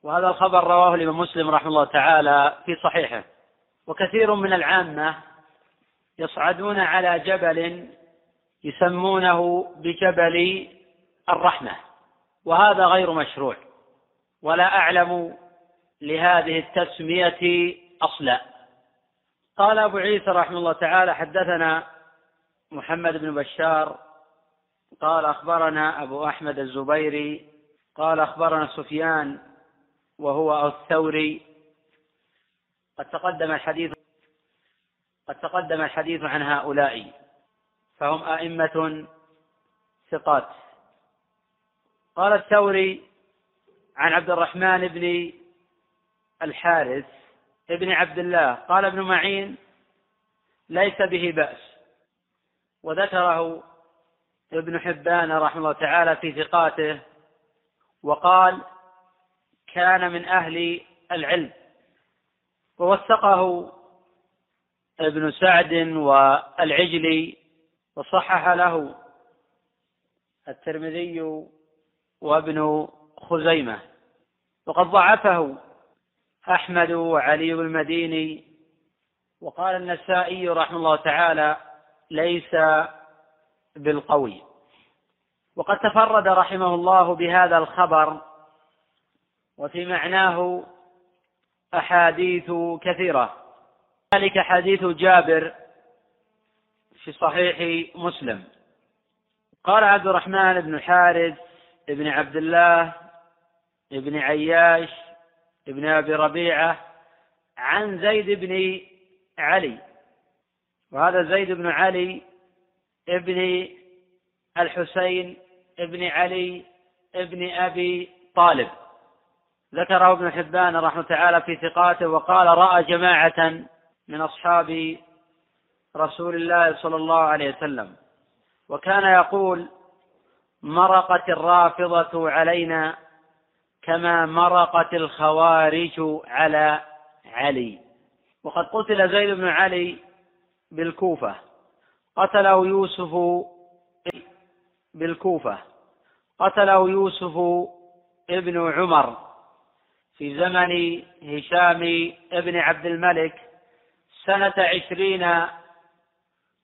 [SPEAKER 1] وهذا الخبر رواه الإمام مسلم رحمه الله تعالى في صحيحه. وكثير من العامة يصعدون على جبل يسمونه بجبل الرحمة. وهذا غير مشروع. ولا أعلم لهذه التسمية أصلا. قال أبو عيسى رحمه الله تعالى حدثنا محمد بن بشار قال أخبرنا أبو أحمد الزبيري قال أخبرنا سفيان وهو الثوري. قد تقدم الحديث قد تقدم الحديث عن هؤلاء فهم أئمة ثقات. قال الثوري عن عبد الرحمن بن الحارث ابن عبد الله قال ابن معين ليس به بأس. وذكره ابن حبان رحمه الله تعالى في ثقاته وقال كان من أهل العلم. ووثقه ابن سعد والعجلي وصحح له الترمذي وابن خزيمة. وقد ضعفه أحمد وعلي المديني. وقال النسائي رحمه الله تعالى ليس بالقوي وقد تفرد رحمه الله بهذا الخبر. وفي معناه أحاديث كثيرة. ذلك حديث جابر في صحيح مسلم. قال عبد الرحمن بن الحارث بن عبد الله بن عياش بن أبي ربيعة عن زيد بن علي. وهذا زيد بن علي ابن الحسين ابن علي ابن أبي طالب. ذكره ابن حبان رحمه تعالى في ثقاته وقال رأى جماعة من أصحاب رسول الله صلى الله عليه وسلم. وكان يقول مرقت الرافضة علينا كما مرقت الخوارج على علي. وقد قتل زيد بن علي بالكوفة. قتله يوسف بالكوفة. قتله يوسف ابن عمر في زمن هشام ابن عبد الملك سنة عشرين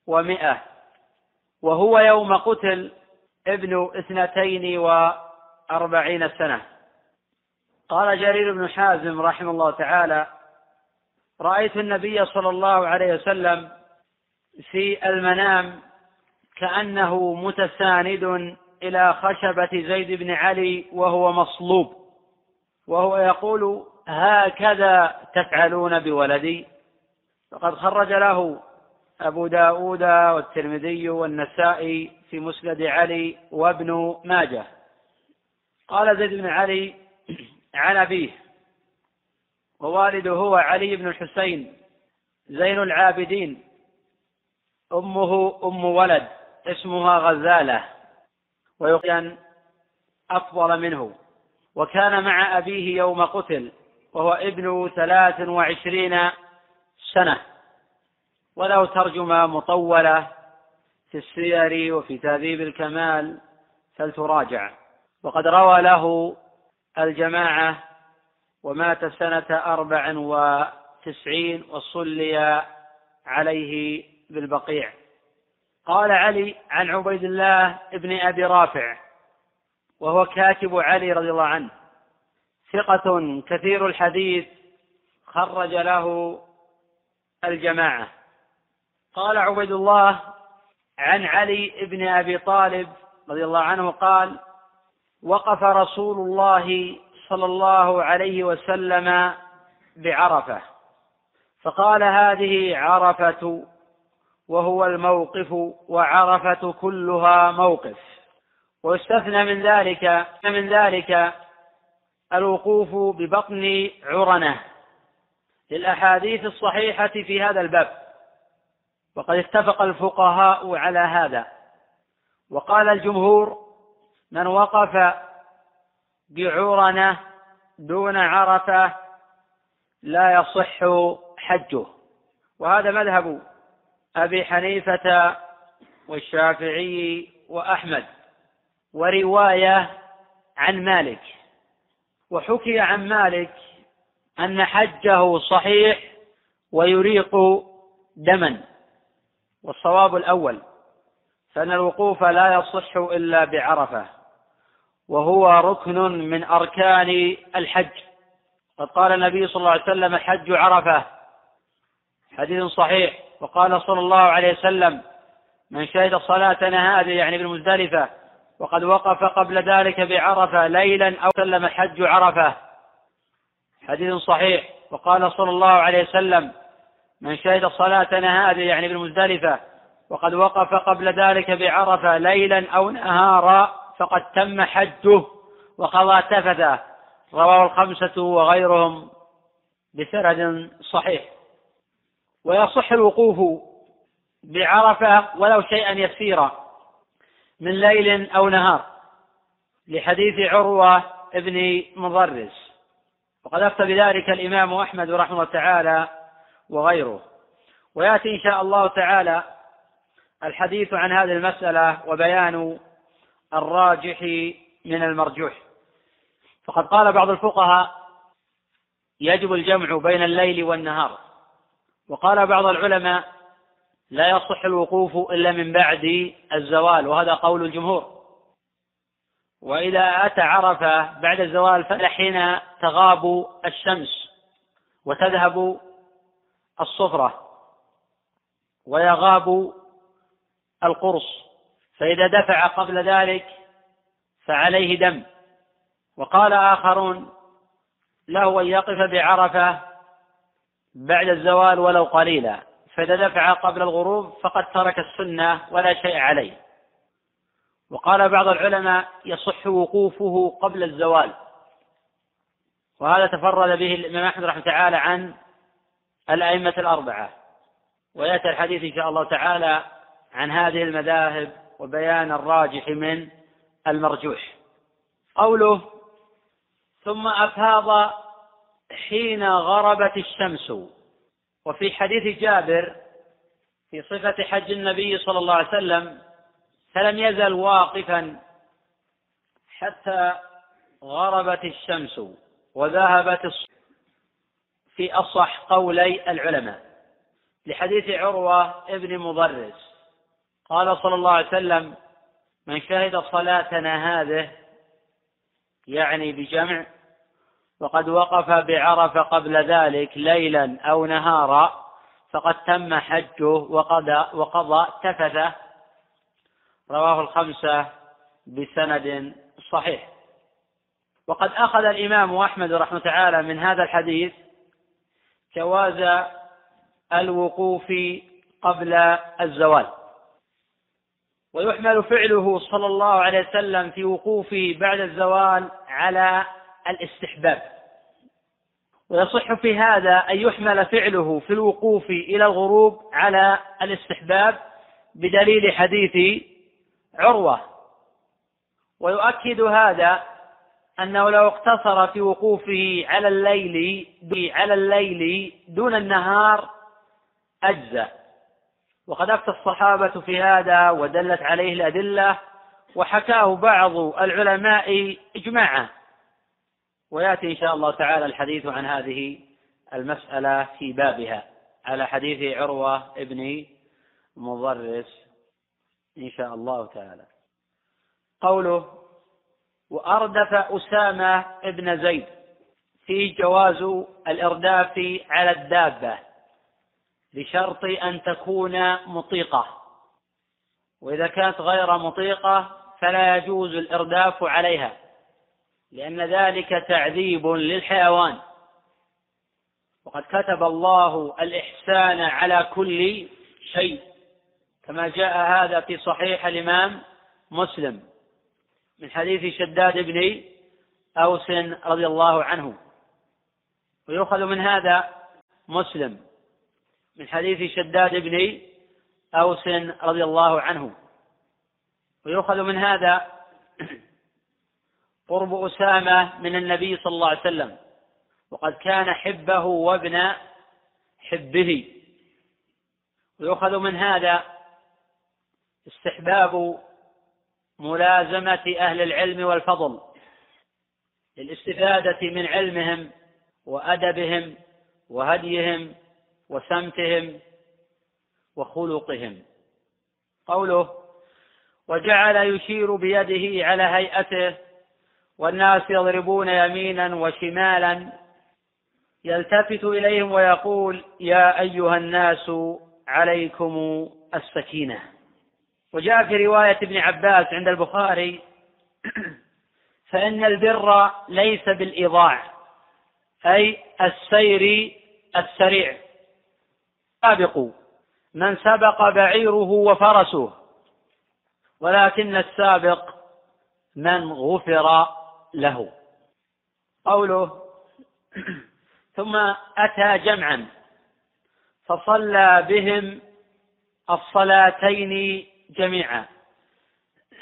[SPEAKER 1] ومائة وهو يوم قتل ابن اثنتين وأربعين سنة. قال جرير بن حازم رحمه الله تعالى رأيت النبي صلى الله عليه وسلم في المنام كأنه متساند إلى خشبة زيد بن علي وهو مصلوب وهو يقول هكذا تفعلون بولدي؟ فقد خرج له أبو داود والترمذي والنسائي في مسند علي وابن ماجه. قال زيد بن علي عن أبيه ووالده هو علي بن الحسين زين العابدين. أمه أم ولد اسمها غزالة ويقال أفضل منه. وكان مع أبيه يوم قتل وهو ابن ثلاث وعشرين سنة. وله ترجمة مطولة في السير وفي تهذيب الكمال فلتراجع. وقد روى له الجماعة ومات سنة أربع وتسعين وصلي عليه بالبقيع. قال علي عن عبيد الله بن أبي رافع وهو كاتب علي رضي الله عنه ثقة كثير الحديث خرج له الجماعة. قال عبيد الله عن علي بن أبي طالب رضي الله عنه قال وقف رسول الله صلى الله عليه وسلم بعرفة فقال هذه عرفة وهو الموقف وعرفة كلها موقف. ويستثنى من ذلك من ذلك الوقوف ببطن عرنة للأحاديث الصحيحة في هذا الباب. وقد اتفق الفقهاء على هذا. وقال الجمهور من وقف بعرنة دون عرفة لا يصح حجه. وهذا مذهب أبي حنيفة والشافعي وأحمد ورواية عن مالك. وحكي عن مالك أن حجه صحيح ويريق دما. والصواب الأول فإن الوقوف لا يصح إلا بعرفة وهو ركن من أركان الحج. قد قال النبي صلى الله عليه وسلم الحج عرفة حديث صحيح. وقال صلى الله عليه وسلم من شهد صلاتنا هذه يعني بالمزدلفة وقد وقف قبل ذلك بعرفة ليلا أو سلم الحج عرفة. حديث صحيح. وقال صلى الله عليه وسلم من شهد صلاتنا هذه يعني بالمزدلفة وقد وقف قبل ذلك بعرفة ليلا أو نهارا فقد تم حجه وقضى تفثه. رواه الخمسة وغيرهم بسند صحيح. ويصح الوقوف بعرفة ولو شيئا يسيرا من ليل أو نهار لحديث عروة ابن مضرس. وقد أفتى بذلك الإمام أحمد رحمه الله تعالى وغيره. ويأتي إن شاء الله تعالى الحديث عن هذه المسألة وبيان الراجح من المرجوح. فقد قال بعض الفقهاء يجب الجمع بين الليل والنهار. وقال بعض العلماء لا يصح الوقوف إلا من بعد الزوال وهذا قول الجمهور. وإذا أتى عرفة بعد الزوال فحين تغاب الشمس وتذهب الصفرة ويغاب القرص فإذا دفع قبل ذلك فعليه دم. وقال آخرون له أن يقف بعرفة بعد الزوال ولو قليلا فإذا دفع قبل الغروب فقد ترك السنة ولا شيء عليه. وقال بعض العلماء يصح وقوفه قبل الزوال. وهذا تفرد به الإمام أحمد رحمه تعالى عن الأئمة الأربعة. ويأتي الحديث إن شاء الله تعالى عن هذه المذاهب وبيان الراجح من المرجوح. قوله ثم أفاض حين غربت الشمس وفي حديث جابر في صفة حج النبي صلى الله عليه وسلم فلم يزل واقفا حتى غربت الشمس وذهبت في أصح قولي العلماء. لحديث عروة ابن مضرس. قال صلى الله عليه وسلم من شهد صلاتنا هذه يعني بجمع وقد وقف بعرفة قبل ذلك ليلا أو نهارا فقد تم حجه وقضى, وقضى تفثه رواه الخمسة بسند صحيح. وقد أخذ الإمام أحمد رحمة تعالى من هذا الحديث جواز الوقوف قبل الزوال. ويحمل فعله صلى الله عليه وسلم في وقوفه بعد الزوال على الاستحباب. ويصح في هذا أن يحمل فعله في الوقوف إلى الغروب على الاستحباب بدليل حديث عروة. ويؤكد هذا أنه لو اقتصر في وقوفه على الليل على الليل دون النهار أجزأ وقد أفتى الصحابة في هذا ودلت عليه الأدلة وحكاه بعض العلماء إجماعا. ويأتي إن شاء الله تعالى الحديث عن هذه المسألة في بابها على حديث عروة ابن مضرس إن شاء الله تعالى. قوله وأردف أسامة ابن زيد في جواز الإرداف على الدابة بشرط أن تكون مطيقة. وإذا كانت غير مطيقة فلا يجوز الإرداف عليها لأن ذلك تعذيب للحيوان. وقد كتب الله الإحسان على كل شيء كما جاء هذا في صحيح الإمام مسلم. من حديث شداد بن أوس رضي الله عنه. ويؤخذ من هذا مسلم من حديث شداد بن أوس رضي الله عنه. ويؤخذ من هذا قرب أسامة من النبي صلى الله عليه وسلم. وقد كان حبه وابن حبه. ويؤخذ من هذا استحباب ملازمة أهل العلم والفضل للاستفادة من علمهم وأدبهم وهديهم وسمتهم وخلقهم. قوله وجعل يشير بيده على هيئته والناس يضربون يمينا وشمالا يلتفت إليهم ويقول يا أيها الناس عليكم السكينة. وجاء في رواية ابن عباس عند البخاري [clears throat] فإن البر ليس بالإيضاع أي السير السريع. سابقوا من سبق بعيره وفرسه ولكن السابق من غفر له. قوله [clears throat] ثم أتى جمعا فصلى بهم الصلاتين جميعا.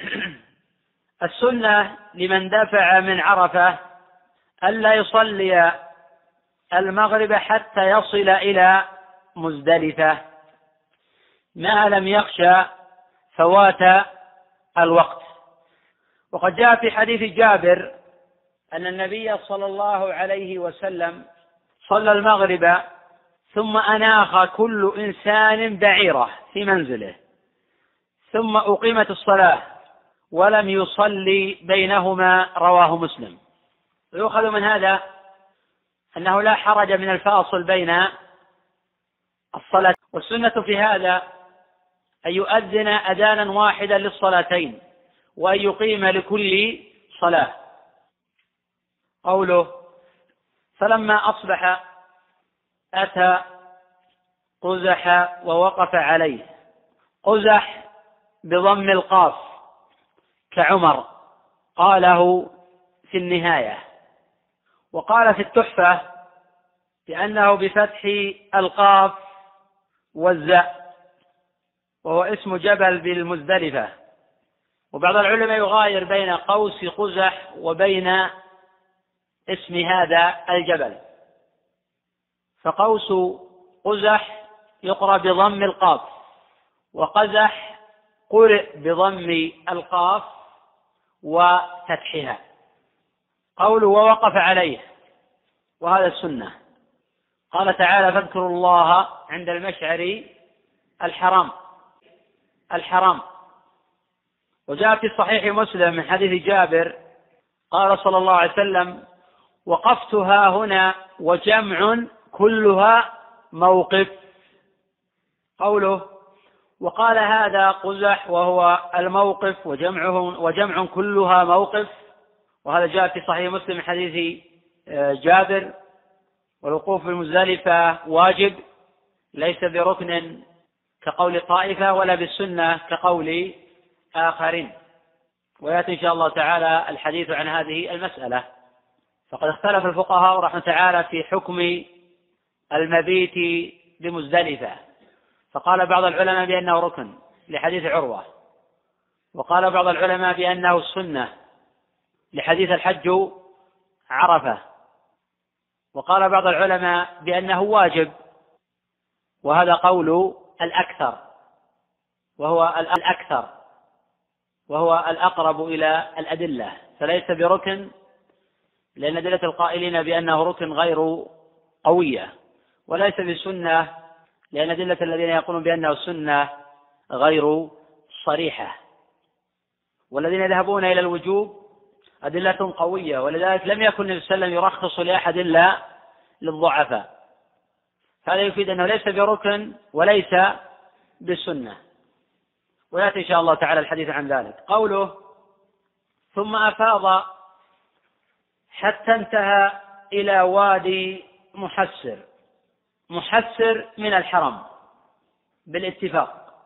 [SPEAKER 1] [clears throat] السنة لمن دفع من عرفة ألا يصلي المغرب حتى يصل إلى مزدلفة. ما لم يخشى فوات الوقت. وقد جاء في حديث جابر أن النبي صلى الله عليه وسلم صلى المغرب ثم أناخ كل إنسان بعيرة في منزله. ثم أقيمت الصلاة ولم يصلي بينهما رواه مسلم. ويؤخذ من هذا أنه لا حرج من الفاصل بين الصلاة والسنة في هذا أن يؤذن أذانا واحدا للصلاتين وأن يقيم لكل صلاة. قوله فلما أصبح أتى قزح ووقف عليه. قزح بضم القاف كعمر قاله في النهاية. وقال في التحفة بأنه بفتح القاف والزاء وهو اسم جبل بالمزدلفة. وبعض العلماء يغاير بين قوس قزح وبين اسم هذا الجبل. فقوس قزح يقرأ بضم القاف وقزح قرئ بضم القاف وفتحها. قول ووقف عليه. وهذا السنة. قال تعالى فاذكروا الله عند المشعر الحرام. الحرام. وجاء في صحيح مسلم من حديث جابر قال صلى الله عليه وسلم وقفتها هنا وجمع كلها موقف. قوله وقال هذا قزح وهو الموقف وجمعه وجمع كلها موقف وهذا جاء في صحيح مسلم من حديث آه، جابر. والوقوف بالمزدلفة واجب ليس بركن كقول طائفة ولا بالسنة كقول آخرين. ويأتي إن شاء الله تعالى الحديث عن هذه المسألة. فقد اختلف الفقهاء رحمه تعالى في حكم المبيت بمزدلفة فقال بعض العلماء بأنه ركن لحديث عروة وقال بعض العلماء بأنه السنة لحديث الحج عرفة وقال بعض العلماء بأنه واجب وهذا قول الأكثر وهو الأكثر وهو الأقرب إلى الأدلة فليس بركن لأن أدلة القائلين بأنه ركن غير قوية وليس بسنة لأن أدلة الذين يقولون بأنه سنة غير صريحة. والذين يذهبون إلى الوجوب أدلة قوية ولذلك لم يكن النبي صلى الله عليه وسلم يرخص لأحد إلا للضعفاء. هذا يفيد أنه ليس بركن وليس بسنة ويأتي إن شاء الله تعالى الحديث عن ذلك. قوله ثم أفاض حتى انتهى إلى وادي محسر محسر من الحرم. بالاتفاق.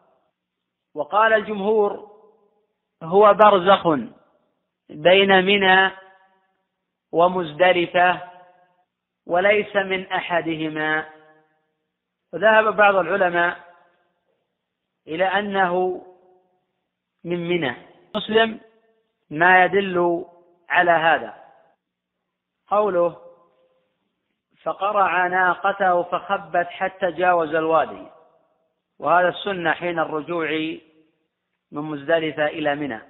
[SPEAKER 1] وقال الجمهور هو برزخ بين منى ومزدلفة وليس من أحدهما. وذهب بعض العلماء إلى أنه من منى. مسلم ما يدل على هذا. قوله فقرع ناقته فخبت حتى جاوز الوادي. وهذا السنة حين الرجوع من مزدلفة إلى منى.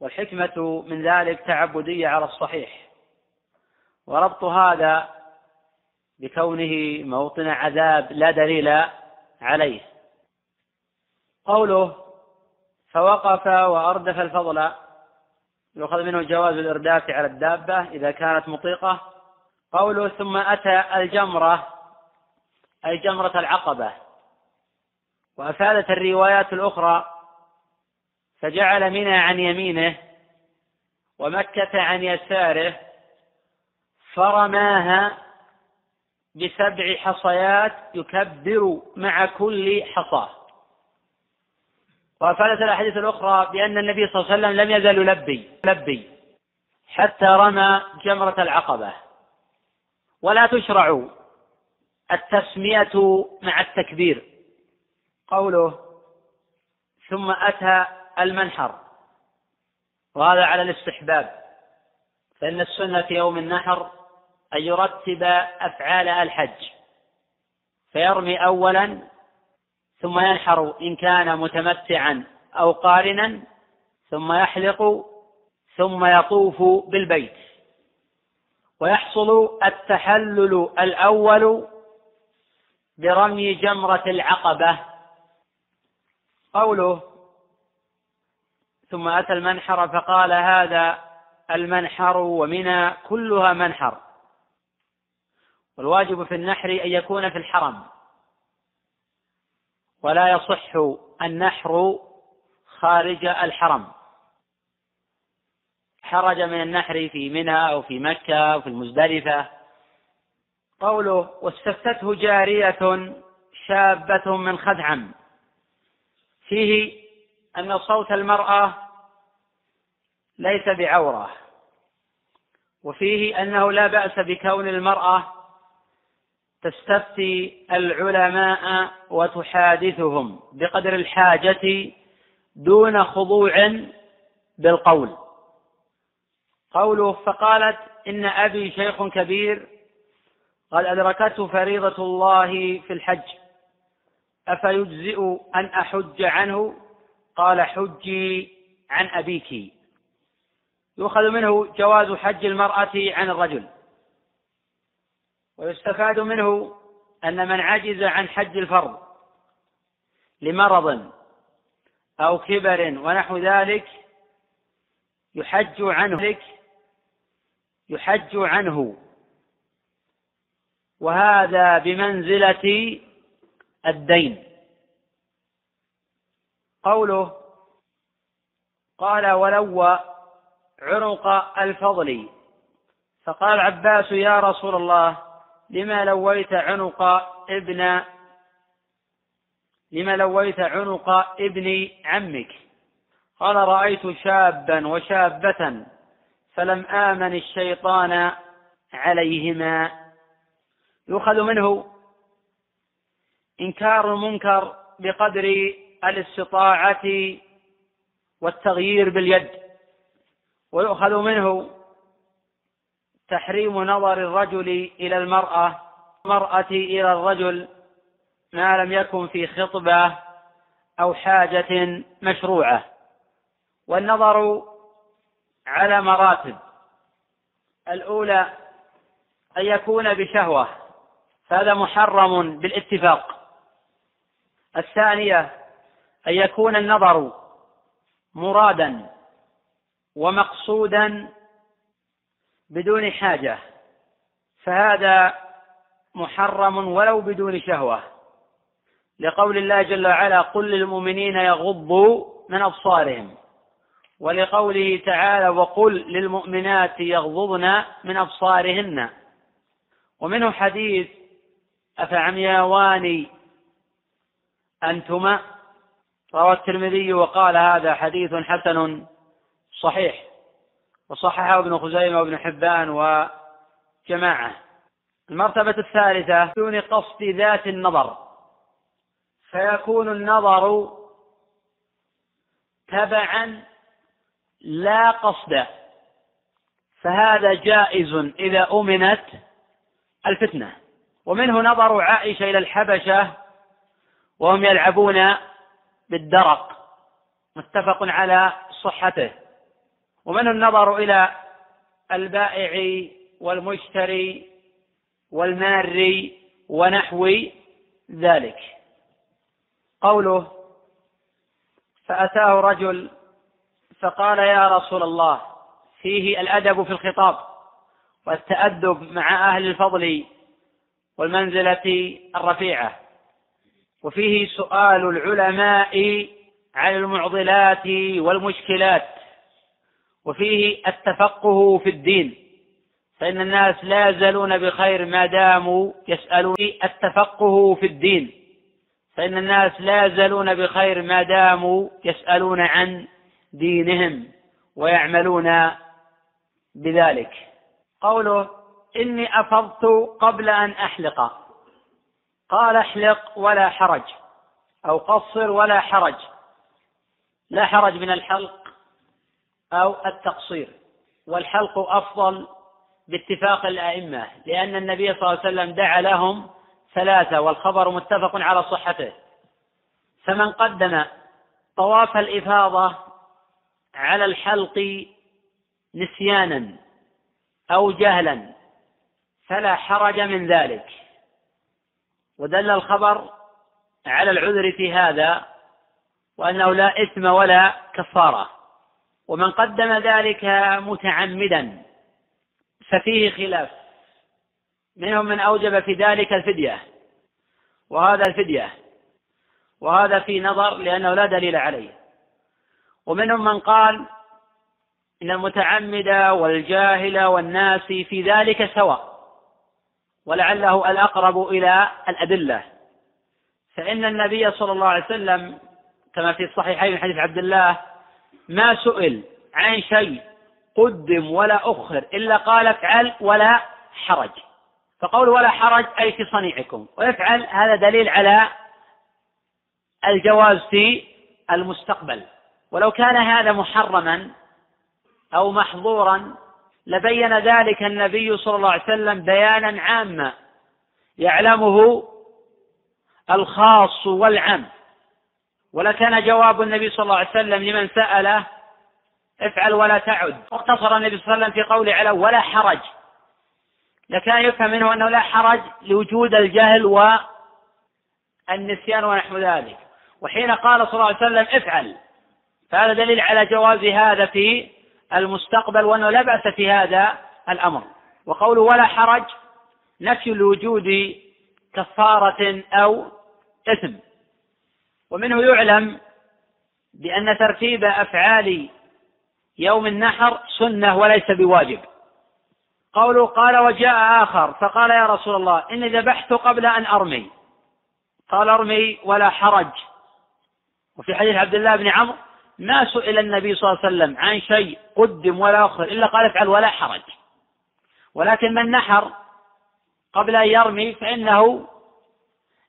[SPEAKER 1] والحكمة من ذلك تعبدية على الصحيح. وربط هذا بكونه موطن عذاب لا دليل عليه. قوله فوقف وأردف الفضل يؤخذ منه جواز الإرداف على الدابة إذا كانت مطيقة. قوله ثم أتى الجمرة أي جمرة العقبة. وأفادت الروايات الأخرى فجعل منى عن يمينه ومكة عن يساره فرماها بسبع حصيات يكبر مع كل حصاه وأفادت الأحاديث الأخرى بأن النبي صلى الله عليه وسلم لم يزل يلبي يلبي حتى رمى جمرة العقبة. ولا تشرع التسمية مع التكبير. قوله ثم أتى المنحر. وهذا على الاستحباب. فإن السنة في يوم النحر أن يرتب أفعال الحج. فيرمي أولا ثم ينحر إن كان متمتعا أو قارنا ثم يحلق ثم يطوف بالبيت. ويحصل التحلل الأول برمي جمرة العقبة. قوله ثم أتى المنحر فقال هذا المنحر ومنى كلها منحر. والواجب في النحر أن يكون في الحرم. ولا يصح النحر خارج الحرم. حرج من النحر في منى أو في مكة أو في المزدلفة. قوله واستفتته جارية شابة من خدعم فيه أن صوت المرأة ليس بعورة. وفيه أنه لا بأس بكون المرأة تستفتي العلماء وتحادثهم بقدر الحاجة دون خضوع بالقول. قوله فقالت إن أبي شيخ كبير قد أدركته فريضة الله في الحج. أفيجزئ أن أحج عنه؟ قال حجي عن أبيك. يؤخذ منه جواز حج المرأة عن الرجل. ويستفاد منه أن من عجز عن حج الفرض لمرض أو كبر ونحو ذلك يحج عنه. يحج عنه. وهذا بمنزلة الدين. قوله قال ولو عنق الفضل. فقال العباس يا رسول الله لما لويت عنق ابن لما لويت عنق ابن عمك؟ قال رأيت شابا وشابة فلم آمن الشيطان عليهما. يؤخذ منه إنكار المنكر بقدر الاستطاعة والتغيير باليد. ويؤخذ منه تحريم نظر الرجل إلى المرأة المرأة إلى الرجل ما لم يكن في خطبة أو حاجة مشروعة. والنظر على مراتب. الأولى أن يكون بشهوة. فهذا محرم بالاتفاق. الثانية أن يكون النظر مرادا ومقصودا بدون حاجة. فهذا محرم ولو بدون شهوة. لقول الله جل وعلا قل للمؤمنين يغضوا من أبصارهم. ولقوله تعالى وقل للمؤمنات يغضضن من أبصارهن. ومنه حديث أفعمياوان أنتما. روى الترمذي وقال هذا حديث حسن صحيح. وصححه ابن خزيمة وابن حبان وجماعة. المرتبة الثالثة دون قصد ذات النظر. فيكون النظر تبعا لا قصدا فهذا جائز إذا أمنت الفتنة. ومنه نظر عائشة إلى الحبشة وهم يلعبون بالدرق. متفق على صحته. ومنه النظر إلى البائع والمشتري والمار ونحو ذلك. قوله فأتاه رجل فقال يا رسول الله فيه الأدب في الخطاب والتأدب مع أهل الفضل والمنزلة الرفيعة وفيه سؤال العلماء عن المعضلات والمشكلات وفيه التفقه في الدين فإن الناس لا يزالون بخير ما داموا يسألون التفقه في الدين فإن الناس لا يزالون بخير ما داموا يسألون عن دينهم ويعملون بذلك. قوله إني أفضت قبل أن أحلق. قال احلق ولا حرج أو قصر ولا حرج. لا حرج من الحلق أو التقصير والحلق أفضل باتفاق الأئمة لأن النبي صلى الله عليه وسلم دعا لهم ثلاثة والخبر متفق على صحته. فمن قدم طواف الإفاضة على الحلق نسيانا أو جهلا فلا حرج من ذلك. ودل الخبر على العذر في هذا وأنه لا إثم ولا كفارة. ومن قدم ذلك متعمدا ففيه خلاف. منهم من أوجب في ذلك الفدية وهذا الفدية وهذا في نظر لأنه لا دليل عليه. ومنهم من قال إن المتعمد والجاهل والناس في ذلك سواء ولعله الأقرب إلى الأدلة. فإن النبي صلى الله عليه وسلم كما في الصحيحين من حديث عبد الله ما سئل عن شيء قدم ولا أخر إلا قال افعل ولا حرج. فقول ولا حرج أي في صنيعكم. ويفعل هذا دليل على الجواز في المستقبل. ولو كان هذا محرما أو محظورا لبين ذلك النبي صلى الله عليه وسلم بيانا عاما يعلمه الخاص والعام. ولكان جواب النبي صلى الله عليه وسلم لمن سأله افعل ولا تعد. واقتصر النبي صلى الله عليه وسلم في قوله على ولا حرج. لكان يفهم منه أنه لا حرج لوجود الجهل والنسيان ونحو ذلك. وحين قال صلى الله عليه وسلم افعل فهذا دليل على جواز هذا في المستقبل وأنه لا بأس في هذا الأمر. وقوله ولا حرج نفي لوجود كفارة أو إثم. ومنه يعلم بأن ترتيب أفعال يوم النحر سنة وليس بواجب. قوله قال وجاء آخر فقال يا رسول الله إني ذبحت قبل أن أرمي. قال أرمي ولا حرج. وفي حديث عبد الله بن عمرو ما سئل النبي صلى الله عليه وسلم عن شيء قدم ولا أخر إلا قال افعل ولا حرج. ولكن من نحر قبل أن يرمي فإنه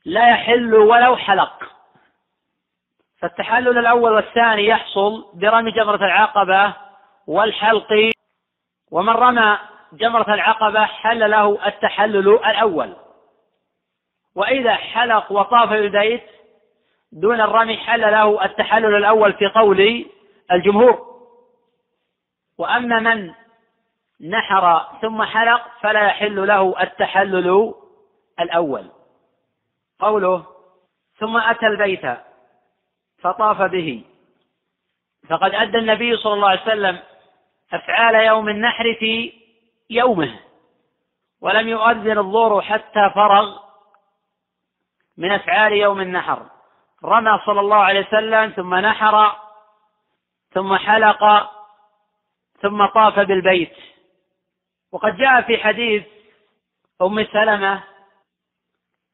[SPEAKER 1] لا يحل ولو حلق. فالتحلل الأول والثاني يحصل برمي جمرة العقبة والحلق. ومن رمى جمرة العقبة حل له التحلل الأول. وإذا حلق وطاف بالبيت دون الرمي حل له التحلل الأول في قول الجمهور. وأما من نحر ثم حلق فلا يحل له التحلل الأول. قوله ثم أتى البيت فطاف به. فقد أدى النبي صلى الله عليه وسلم أفعال يوم النحر في يومه ولم يؤذن الظهر حتى فرغ من أفعال يوم النحر. رمى صلى الله عليه وسلم ثم نحر ثم حلق ثم طاف بالبيت. وقد جاء في حديث أم سلمة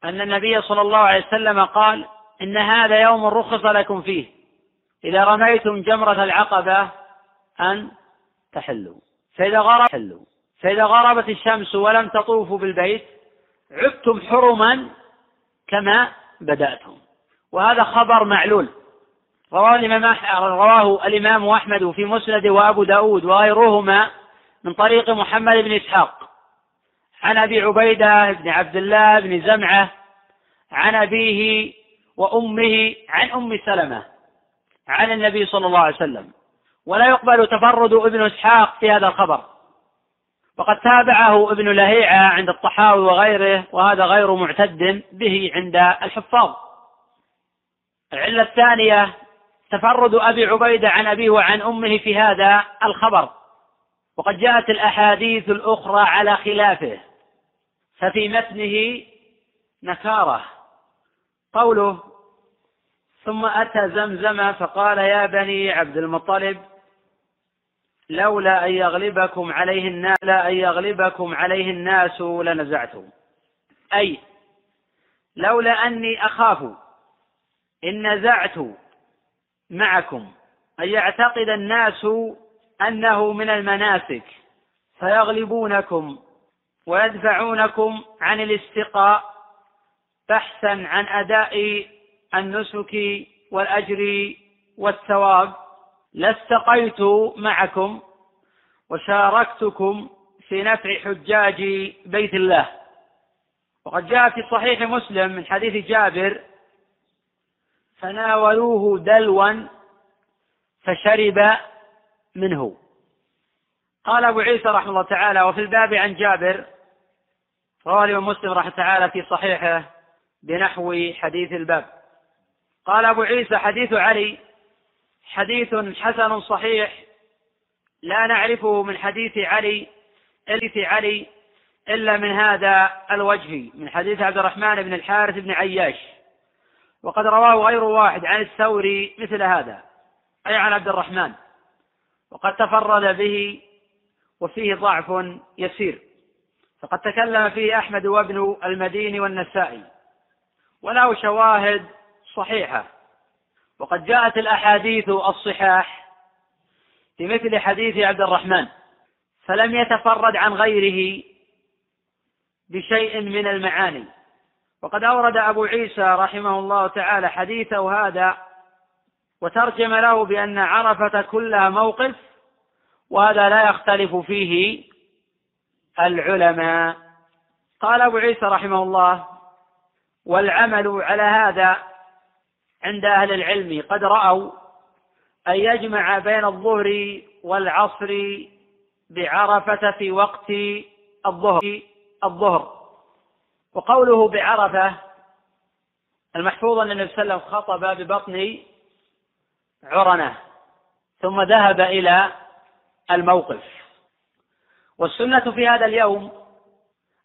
[SPEAKER 1] أن النبي صلى الله عليه وسلم قال إن هذا يوم رخص لكم فيه. إذا رميتم جمرة العقبة أن تحلوا. فإذا غرب تحلوا. فإذا غربت الشمس ولم تطوفوا بالبيت عدتم حرما كما بدأتم. وهذا خبر معلول. رواه الإمام رواه الإمام أحمد في مسند وأبو داود وغيرهما من طريق محمد بن إسحاق. عن أبي عبيدة بن عبد الله بن زمعة عن أبيه وأمه عن أم سلمة عن النبي صلى الله عليه وسلم. ولا يقبل تفرد ابن إسحاق في هذا الخبر. وقد تابعه ابن لهيعة عند الطحاوي وغيره وهذا غير معتد به عند الحفاظ. العلة الثانية تفرد أبي عبيدة عن أبيه وعن أمه في هذا الخبر. وقد جاءت الأحاديث الأخرى على خلافه ففي متنه نكارة. قوله ثم أتى زمزم فقال يا بني عبد المطلب لولا أن يغلبكم عليه الناس لا أن يغلبكم عليه الناس لنزعتم. أي لولا أني أخاف إن نزعت معكم أن يعتقد الناس أنه من المناسك فيغلبونكم ويدفعونكم عن الاستقاء بحثا عن أداء النسك والأجر والثواب. لاستقيت معكم وشاركتكم في نفع حجاج بيت الله. وقد جاء في صحيح مسلم من حديث جابر فناولوه دلوا فشرب منه. قال أبو عيسى رحمه الله تعالى وفي الباب عن جابر رواه الإمام مسلم رحمه الله تعالى في صحيحه بنحو حديث الباب. قال أبو عيسى حديث علي حديث حسن صحيح لا نعرفه من حديث علي حديث علي إلا من هذا الوجه من حديث عبد الرحمن بن الحارث بن عياش. وقد رواه غير واحد عن الثوري مثل هذا أي عن عبد الرحمن. وقد تفرد به وفيه ضعف يسير. فقد تكلم فيه أحمد وابن المديني والنسائي. وله شواهد صحيحة. وقد جاءت الأحاديث الصحاح في مثل حديث عبد الرحمن فلم يتفرد عن غيره بشيء من المعاني. وقد أورد أبو عيسى رحمه الله تعالى حديثه هذا وترجم له بأن عرفة كلها موقف وهذا لا يختلف فيه العلماء. قال أبو عيسى رحمه الله والعمل على هذا عند أهل العلم قد رأوا أن يجمع بين الظهر والعصر بعرفة في وقت الظهر الظهر وقوله بعرفة المحفوظ أن النبي صلى الله عليه وسلم خطب ببطن عرنة ثم ذهب إلى الموقف. والسنة في هذا اليوم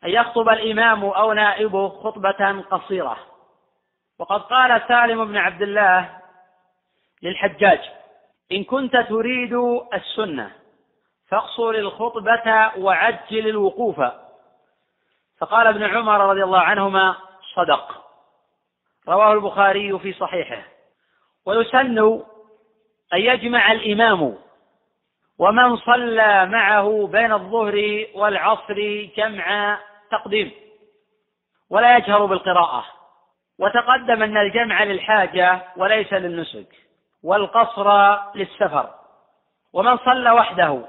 [SPEAKER 1] أن يخطب الإمام أو نائبه خطبة قصيرة. وقد قال سالم بن عبد الله للحجاج إن كنت تريد السنة فاقصر الخطبة وعجل الوقوف. فقال ابن عمر رضي الله عنهما صدق. رواه البخاري في صحيحه. ويسن أن يجمع الإمام ومن صلى معه بين الظهر والعصر جمع تقديم. ولا يجهر بالقراءة. وتقدم أن الجمع للحاجة وليس للنسك. والقصر للسفر. ومن صلى وحده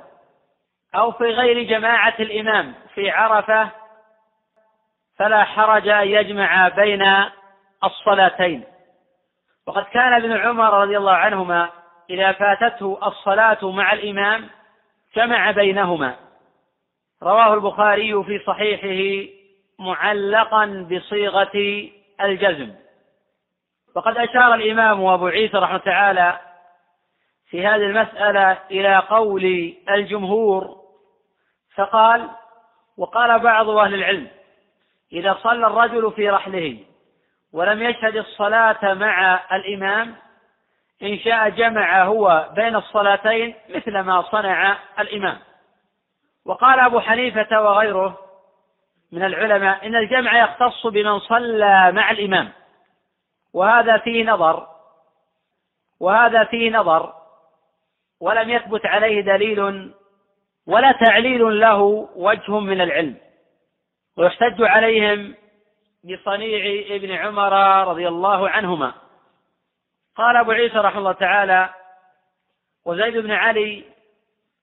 [SPEAKER 1] أو في غير جماعة الإمام في عرفة فلا حرج أن يجمع بين الصلاتين. وقد كان ابن عمر رضي الله عنهما إذا فاتته الصلاة مع الإمام جمع بينهما. رواه البخاري في صحيحه معلقا بصيغة الجزم. وقد أشار الإمام أبو عيسى رحمه تعالى في هذه المسألة إلى قول الجمهور فقال وقال بعض أهل العلم إذا صلى الرجل في رحله ولم يشهد الصلاة مع الإمام إن شاء جمع هو بين الصلاتين مثل ما صنع الإمام. وقال أبو حنيفة وغيره من العلماء إن الجمع يختص بمن صلى مع الإمام. وهذا فيه نظر وهذا فيه نظر ولم يثبت عليه دليل ولا تعليل له وجه من العلم. ويحتج عليهم بصنيع ابن عمر رضي الله عنهما. قال أبو عيسى رحمه الله تعالى وزيد بن علي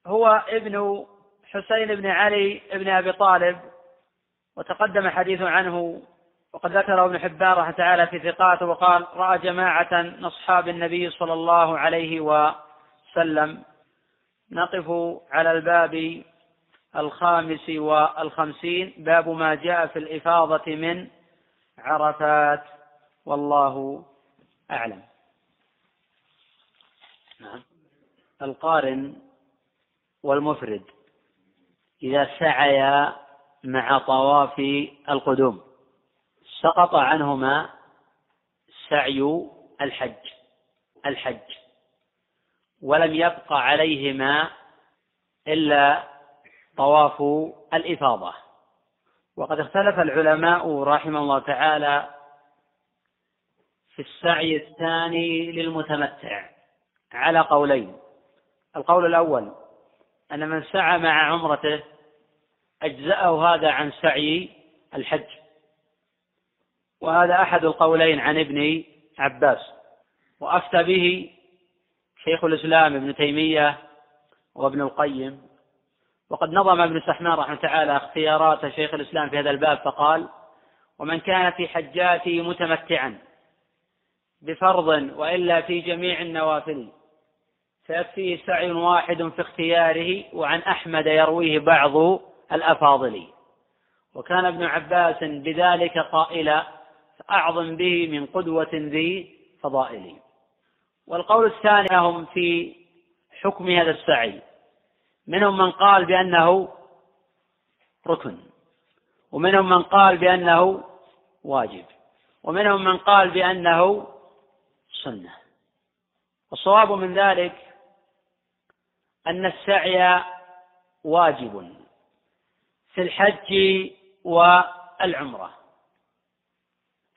[SPEAKER 1] هو ابن حسين بن علي بن أبي طالب وتقدم حديث عنه وقد ذكره ابن حبان رحمه تعالى في ثقاته وقال رأى جماعة من أصحاب النبي صلى الله عليه وسلم نقف على الباب الخامس والخمسين باب ما جاء في الإفاضة من عرفات. والله أعلم. نعم. القارن والمفرد إذا سعيا مع طواف القدوم سقط عنهما سعي الحج الحج ولم يبق عليهما إلا طواف الإفاضة. وقد اختلف العلماء رحمه الله تعالى في السعي الثاني للمتمتع. على قولين. القول الأول أن من سعى مع عمرته أجزأه هذا عن سعي الحج. وهذا أحد القولين عن ابن عباس. وأفتى به شيخ الإسلام ابن تيمية وابن القيم وقد نظم ابن سحمان رحمه تعالى اختيارات شيخ الإسلام في هذا الباب فقال ومن كان في حجاته متمتعا بفرض وإلا في جميع النوافل فيكفيه سعي واحد في اختياره وعن أحمد يرويه بعض الأفاضل وكان ابن عباس بذلك قائلا فأعظم به من قدوة ذي فضائل والقول الثاني هم في حكم هذا السعي منهم من قال بأنه ركن ومنهم من قال بأنه واجب ومنهم من قال بأنه سنة. الصواب من ذلك أن السعي واجب في الحج والعمرة.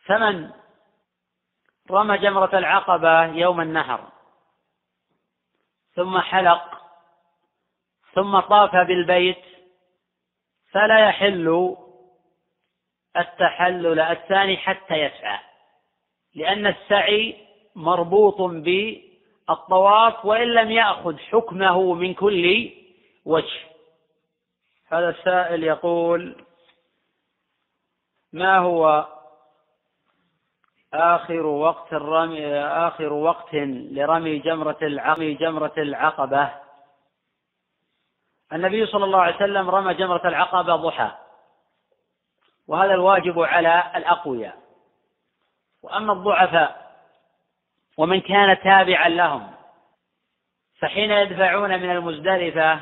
[SPEAKER 1] فمن رمى جمرة العقبة يوم النحر ثم حلق ثم طاف بالبيت فلا يحل التحلل الثاني حتى يسعى لأن السعي مربوط بالطواف وإن لم يأخذ حكمه من كل وجه. هذا السائل يقول ما هو آخر وقت الرمي آخر وقت لرمي جمرة العقبة جمرة العقبة؟ النبي صلى الله عليه وسلم رمى جمرة العقبة ضحى. وهذا الواجب على الأقوياء. وأما الضعفاء ومن كان تابعا لهم فحين يدفعون من المزدلفة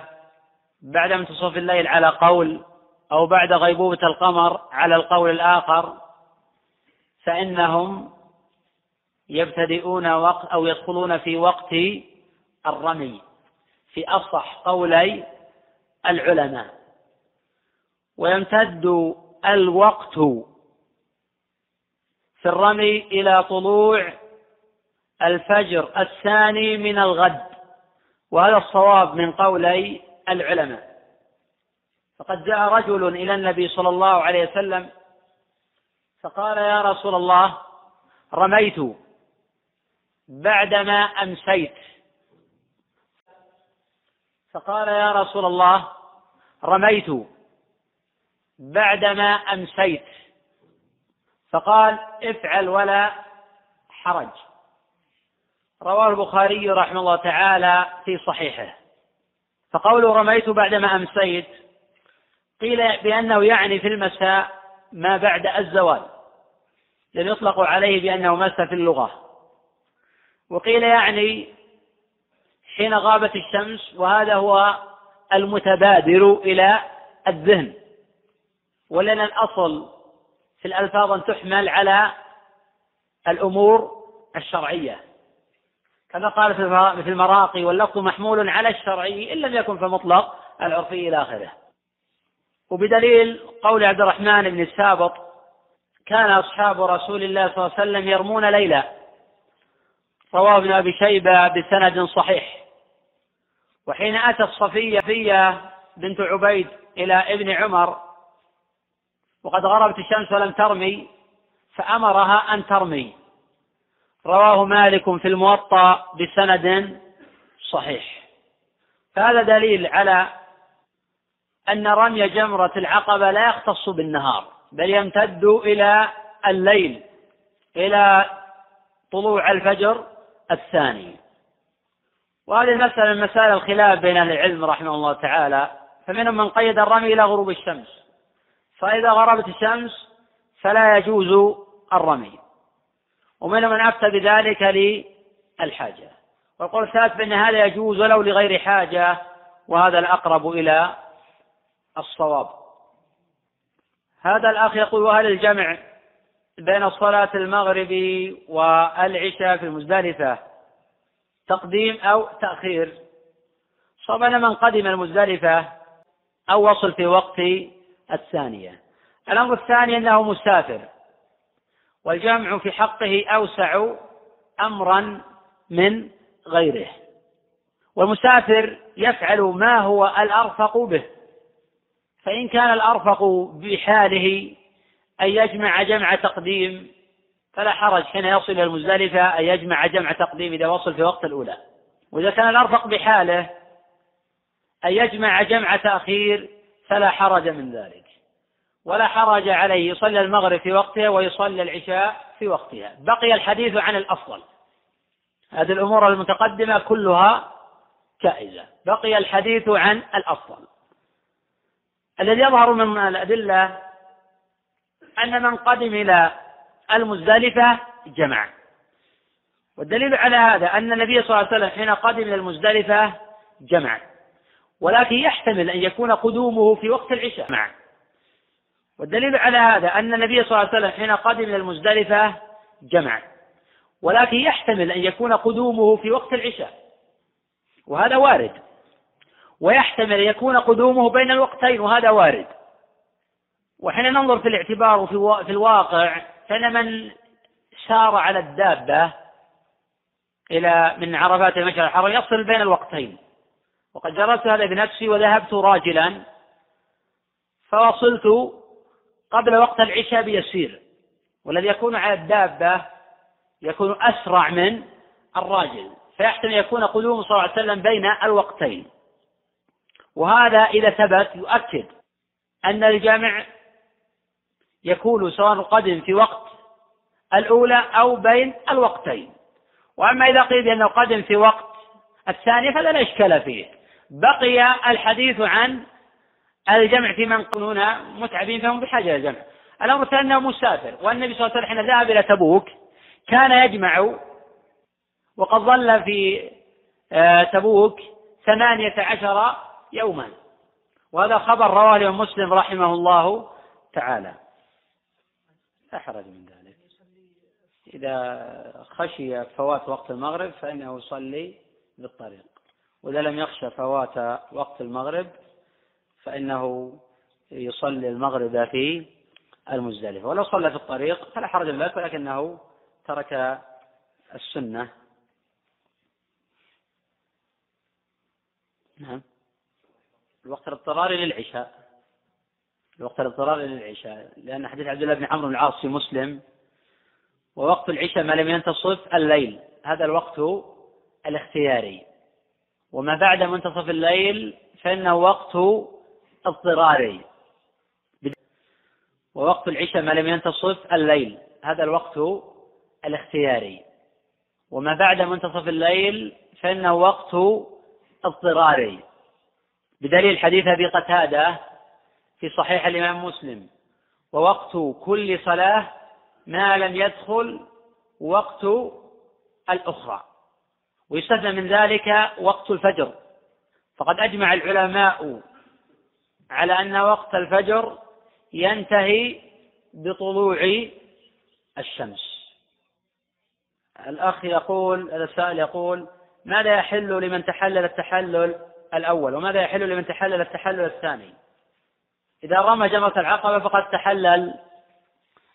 [SPEAKER 1] بعد منتصف الليل على قول أو بعد غيبوبة القمر على القول الآخر فإنهم يبتدئون وقت أو يدخلون في وقت الرمي في أصح قولي العلماء. ويمتد الوقت في الرمي إلى طلوع الفجر الثاني من الغد وهذا الصواب من قولي العلماء. فقد جاء رجل إلى النبي صلى الله عليه وسلم فقال يا رسول الله رميت بعدما أمسيت. فقال يا رسول الله رميت بعدما أمسيت. فقال افعل ولا حرج. رواه البخاري رحمه الله تعالى في صحيحه. فقوله رميت بعدما أمسيت قيل بأنه يعني في المساء ما بعد الزوال. لم يطلق عليه بأنه مس في اللغة. وقيل يعني حين غابت الشمس وهذا هو المتبادر إلى الذهن. ولأن الأصل في الألفاظ أن تحمل على الأمور الشرعية. كما قال في المراقي واللفظ محمول على الشرعي إن لم يكن في مطلق العرفي إلى آخره. وبدليل قول عبد الرحمن بن السابط كان أصحاب رسول الله صلى الله عليه وسلم يرمون ليلا رواه ابن أبي شيبة بسند صحيح. وحين أتت صفية فية بنت عبيد إلى ابن عمر وقد غربت الشمس ولم ترمي فأمرها أن ترمي. رواه مالك في الموطأ بسند صحيح. فهذا دليل على أن رمي جمرة العقبة لا يختص بالنهار بل يمتد إلى الليل إلى طلوع الفجر الثاني. وهذه المسألة من مسائل الخلاف بين أهل العلم رحمه الله تعالى فمنهم من قيد الرمي إلى غروب الشمس. فإذا غربت الشمس فلا يجوز الرمي. ومنهم من أفتى بذلك للحاجة. والقول الثالث بأن هذا يجوز ولو لغير حاجة وهذا الأقرب إلى الصواب. هذا الأخ يقول وهل الجمع بين صلاة المغرب والعشاء في المزدلفة تقديم أو تأخير. صبنا من قدم المزدلفة أو وصل في وقت الثانية. الأمر الثاني أنه مسافر والجمع في حقه أوسع أمرا من غيره. والمسافر يفعل ما هو الأرفق به فإن كان الأرفق بحاله أن يجمع جمع تقديم فلا حرج حين يصل إلى المزدلفة أن يجمع جمع تقديم إذا وصل في وقت الأولى. وإذا كان الأرفق بحاله أن يجمع جمع تأخير فلا حرج من ذلك. ولا حرج عليه يصلي المغرب في وقتها ويصلي العشاء في وقتها. بقي الحديث عن الأفضل. هذه الأمور المتقدمة كلها جائزة. بقي الحديث عن الأفضل. الذي يظهر من الأدلة أن من قدم إلى المزدلفة جمع والدليل على هذا أن النبي صلى الله عليه وسلم حين قدم إلى المزدلفة جمع ولكن يحتمل أن يكون قدومه في وقت العشاء. مع والدليل على هذا أن النبي صلى الله عليه وسلم حين قدم إلى المزدلفة جمع ولكن يحتمل أن يكون قدومه في وقت العشاء. وهذا وارد. ويحتمل أن يكون قدومه بين الوقتين وهذا وارد. وحين ننظر في الاعتبار وفي في الواقع فإن من سار على الدابة إلى من عرفات المشعر الحرام يصل بين الوقتين. وقد جربت هذا بنفسي وذهبت راجلا فوصلت قبل وقت العشاء بيسير والذي يكون على الدابة يكون أسرع من الراجل فيحتمل يكون قدومه صلى الله عليه وسلم بين الوقتين. وهذا إذا ثبت يؤكد أن الجمع يكون سواء قدم في وقت الأولى أو بين الوقتين. وأما إذا قيل بأنه قدم في وقت الثاني فلا لا إشكال فيه. بقي الحديث عن الجمع في من يكونون متعبين فهم بحاجة إلى الجمع الأمر الثاني أنه مسافر والنبي صلى الله عليه وسلم حين ذهب إلى تبوك كان يجمع وقد ظل في آه، تبوك ثمانية عشر يوما. وهذا خبر رواه مسلم رحمه الله تعالى. لا حرج من ذلك. إذا خشي فوات وقت المغرب فإنه يصلي بالطريق. وإذا لم يخشى فوات وقت المغرب فإنه يصلي المغرب في المزدلفة. ولو صلى في الطريق فلا حرج من ذلك ولكنه ترك السنة. نعم. الوقت الاضطراري للعشاء. الوقت الاضطراري للعشاء لأن حديث عبد الله بن عمرو بن العاص في مسلم ووقت العشاء ما لم ينتصف الليل هذا الوقت الاختياري. وما بعد منتصف الليل فإنه وقت اضطراري. ووقت العشاء ما لم ينتصف الليل هذا الوقت الاختياري. وما بعد منتصف الليل فإنه وقت اضطراري. بدليل حديث أبي قتادة في صحيح الإمام مسلم. ووقت كل صلاة ما لم يدخل وقت الأخرى. ويستثنى من ذلك وقت الفجر. فقد أجمع العلماء على أن وقت الفجر ينتهي بطلوع الشمس. الأخ يقول السائل يقول ماذا يحل لمن تحلل التحلل الأول؟ وماذا يحل لمن تحلل التحلل الثاني؟ إذا رمى جمرة العقبة فقد تحلل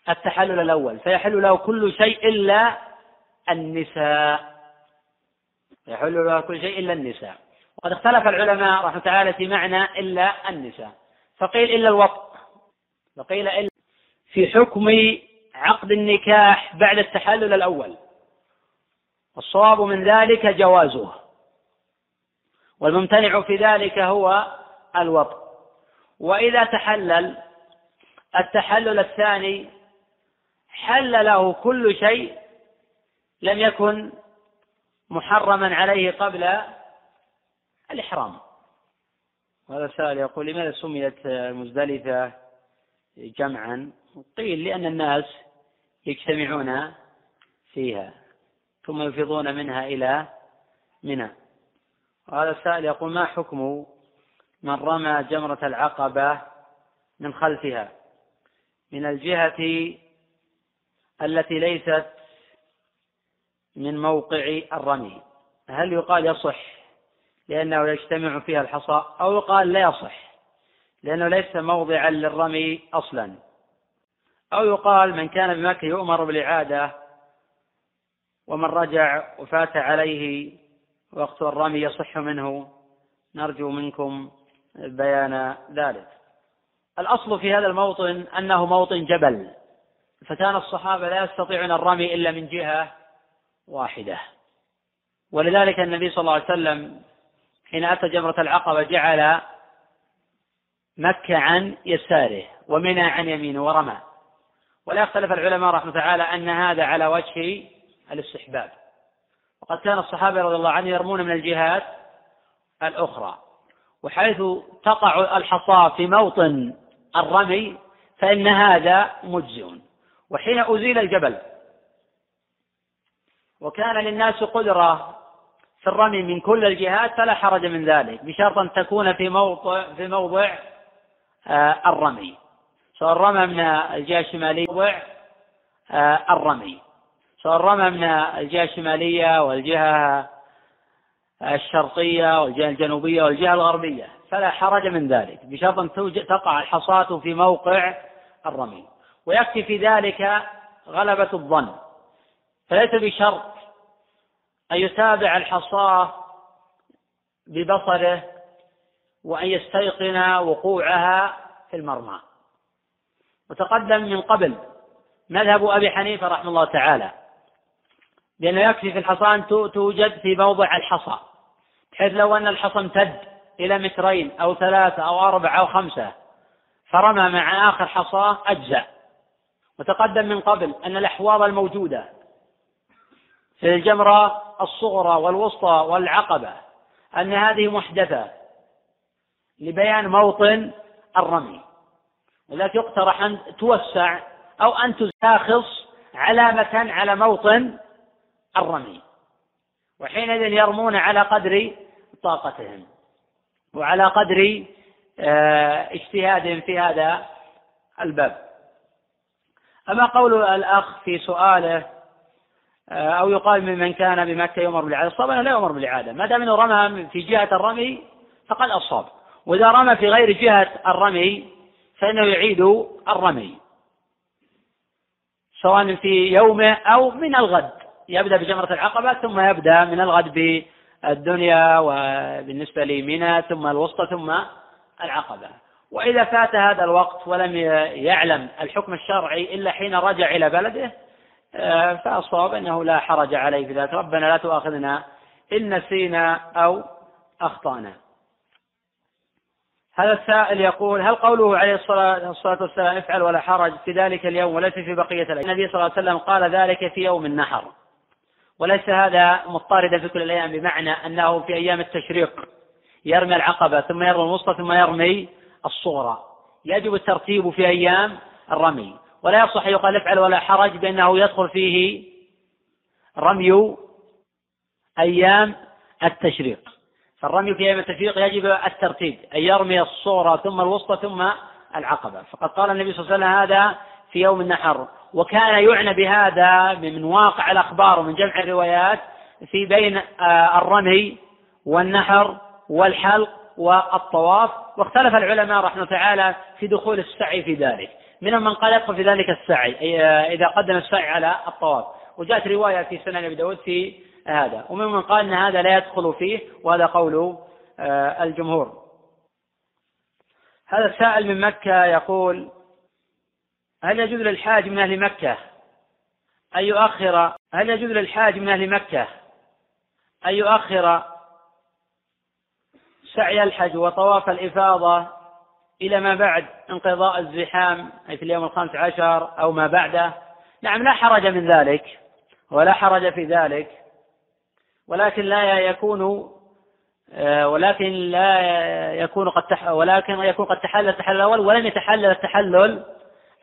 [SPEAKER 1] التحلل الأول فيحل له كل شيء إلا النساء. يحل له كل شيء إلا النساء. وقد اختلف العلماء رحمة تعالى في معنى إلا النساء. فقيل إلا الوطء وقيل إلا في حكم عقد النكاح بعد التحلل الأول. والصواب من ذلك جوازه. والممتنع في ذلك هو الوطء وإذا تحلل التحلل الثاني حل له كل شيء لم يكن محرما عليه قبل الإحرام. وهذا سائل يقول لماذا سميت مزدلفة جمعا؟ قيل لأن الناس يجتمعون فيها ثم يفيضون منها إلى منى. وهذا السائل يقول ما حكم من رمى جمرة العقبة من خلفها. من الجهة التي ليست من موقع الرمي. هل يقال يصح لأنه يجتمع فيها الحصى؟ أو يقال لا يصح لأنه ليس موضعا للرمي أصلا. أو يقال من كان بمكة يؤمر بالإعادة ومن رجع وفات عليه وقت الرمي يصح منه. نرجو منكم بيان ذلك. الأصل في هذا الموطن أنه موطن جبل فكان الصحابة لا يستطيعون الرمي إلا من جهة واحدة. ولذلك النبي صلى الله عليه وسلم حين أتى جمرة العقبة جعل مكة عن يساره ومنى عن يمينه ورمى. ولا يختلف العلماء رحمه تعالى أن هذا على وجه الاستحباب. وقد كان الصحابة رضي الله عنهم يرمون من الجهات الأخرى. وحيث تقع الحصاة في موطن الرمي فإن هذا مجزئ. وحين أزيل الجبل وكان للناس قدرة في الرمي من كل الجهات فلا حرج من ذلك بشرط أن تكون في موضع في موضع آه، الرمي. سواء رمى من الجهة الشمالية موضع آه، الرمي. سواء رمى من الجهة الشمالية والجهة الشرقية والجهة الجنوبية والجهة الغربية فلا حرج من ذلك بشرط أن تقع الحصاة في موقع الرمي ويكفي في ذلك غلبة الظن. فليس بشرط أن يتابع الحصاة ببصره وأن يستيقن وقوعها في المرمى. وتقدم من قبل مذهب أبي حنيفة رحمه الله تعالى لأنه يكفي في الحصى أن توجد في موضع الحصى بحيث لو أن الحصى امتد إلى مترين أو ثلاثة أو أربعة أو خمسة فرمى مع آخر حصاة أجزأ. وتقدم من قبل أن الأحواض الموجودة في الجمرة الصغرى والوسطى والعقبة أن هذه محدثة لبيان موطن الرمي ولذلك يقترح أن توسع أو أن تشاخص علامة على موطن الرمي. وحينئذ يرمون على قدر طاقتهم. وعلى قدر آه، اجتهادهم في هذا الباب. أما قول الأخ في سؤاله آه، أو يقال ممن كان بمكة يؤمر بالإعادة أنه لا يؤمر بالإعادة ما دام أنه رمى في جهة الرمي فقد أصاب وإذا رمى في غير جهة الرمي فإنه يعيد الرمي. سواء في يومه أو من الغد. يبدأ بجمرة العقبة ثم يبدأ من الغد بالدنيا وبالنسبة لمنى ثم الوسطى ثم العقبة. وإذا فات هذا الوقت ولم يعلم الحكم الشرعي إلا حين رجع إلى بلده آه، فأصاب أنه لا حرج عليه في ذلك ربنا لا تؤاخذنا إن نسينا أو أخطأنا. هذا السائل يقول هل قوله عليه الصلاة والسلام افعل ولا حرج في ذلك اليوم وليس في بقية الأيام؟ النبي صلى الله عليه وسلم قال ذلك في يوم النحر. وليس هذا مضطردا في كل الأيام بمعنى أنه في أيام التشريق يرمي العقبة ثم يرمي الوسطى ثم يرمي الصغرى يجب الترتيب في أيام الرمي. ولا يصح يقال افعل ولا حرج بأنه يدخل فيه رمي أيام التشريق. فالرمي في أيام التشريق يجب الترتيب أن يرمي الصغرى ثم الوسطى ثم العقبة. فقد قال النبي صلى الله عليه وسلم هذا في يوم النحر. وكان يعنى بهذا من واقع الأخبار ومن جمع الروايات في بين آه، الرمي والنحر والحلق والطواف. واختلف العلماء رحمه تعالى في دخول السعي في ذلك. منهم من قال يدخل في ذلك السعي آه، إذا قدم السعي على الطواف. وجاءت رواية في سنن أبي داود في هذا. ومنهم من قال أن هذا لا يدخل فيه وهذا قول آه، الجمهور. هذا السائل من مكة يقول هل يجوز للحاج من أهل مكة أن يؤخر هل يجوز للحاج من أهل مكة أن يؤخر سعي الحج وطواف الإفاضة إلى ما بعد انقضاء الزحام أي في اليوم الخامس عشر أو ما بعده؟ نعم لا حرج من ذلك ولا حرج في ذلك ولكن لا يكون آه، ولكن لا يكون قد ولكن يكون قد تحلل التحلل الأول ولم يتحلل التحلل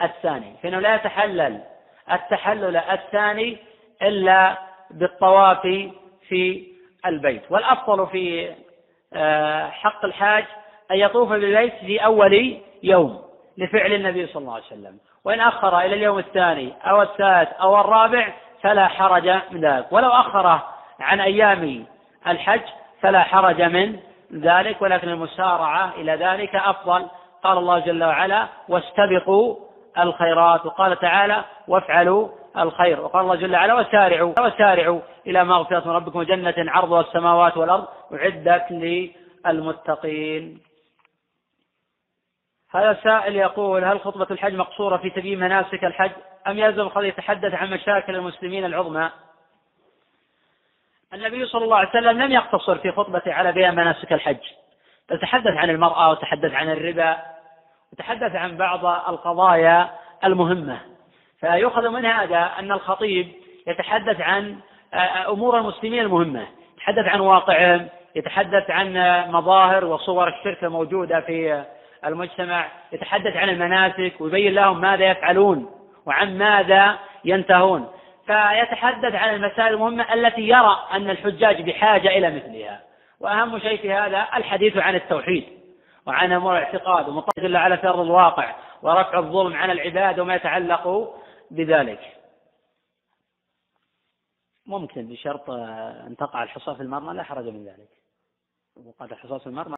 [SPEAKER 1] الثاني. فإنه لا يتحلل التحلل الثاني إلا بالطواف في البيت. والأفضل في آه، حق الحاج أن يطوف بالبيت في أول يوم لفعل النبي صلى الله عليه وسلم. وإن أخر إلى اليوم الثاني أو الثالث أو الرابع فلا حرج من ذلك. ولو أخره عن أيام الحج فلا حرج من ذلك. ولكن المسارعة إلى ذلك أفضل. قال الله جل وعلا واستبقوا الخيرات. وقال تعالى وافعلوا الخير. وقال الله جل وعلا وسارعوا وسارعوا إلى مغفرة من ربكم وجنة عرضها السماوات والأرض أعدت للمتقين. هذا سائل يقول هل خطبة الحج مقصورة في تبيين مناسك الحج أم يلزم القضية يتحدث عن مشاكل المسلمين العظمى؟ النبي صلى الله عليه وسلم لم يقتصر في خطبته على بيان مناسك الحج بل تحدث عن المرأة وتحدث عن الربا وتحدث عن بعض القضايا المهمة. فيؤخذ من هذا أن الخطيب يتحدث عن أمور المسلمين المهمة. يتحدث عن واقعهم يتحدث عن مظاهر وصور الشرك الموجودة في المجتمع يتحدث عن المناسك ويبين لهم ماذا يفعلون وعن ماذا ينتهون. فيتحدث عن المسائل المهمة التي يرى أن الحجاج بحاجة إلى مثلها. وأهم شيء في هذا الحديث عن التوحيد. وعن أمور الاعتقاد ومطلق الله على في أرض الواقع ورفع الظلم عن العباد وما يتعلق بذلك. ممكن بشرط أن تقع الحصى في المرمى لا حرج من ذلك. وقد الحصى في المرمى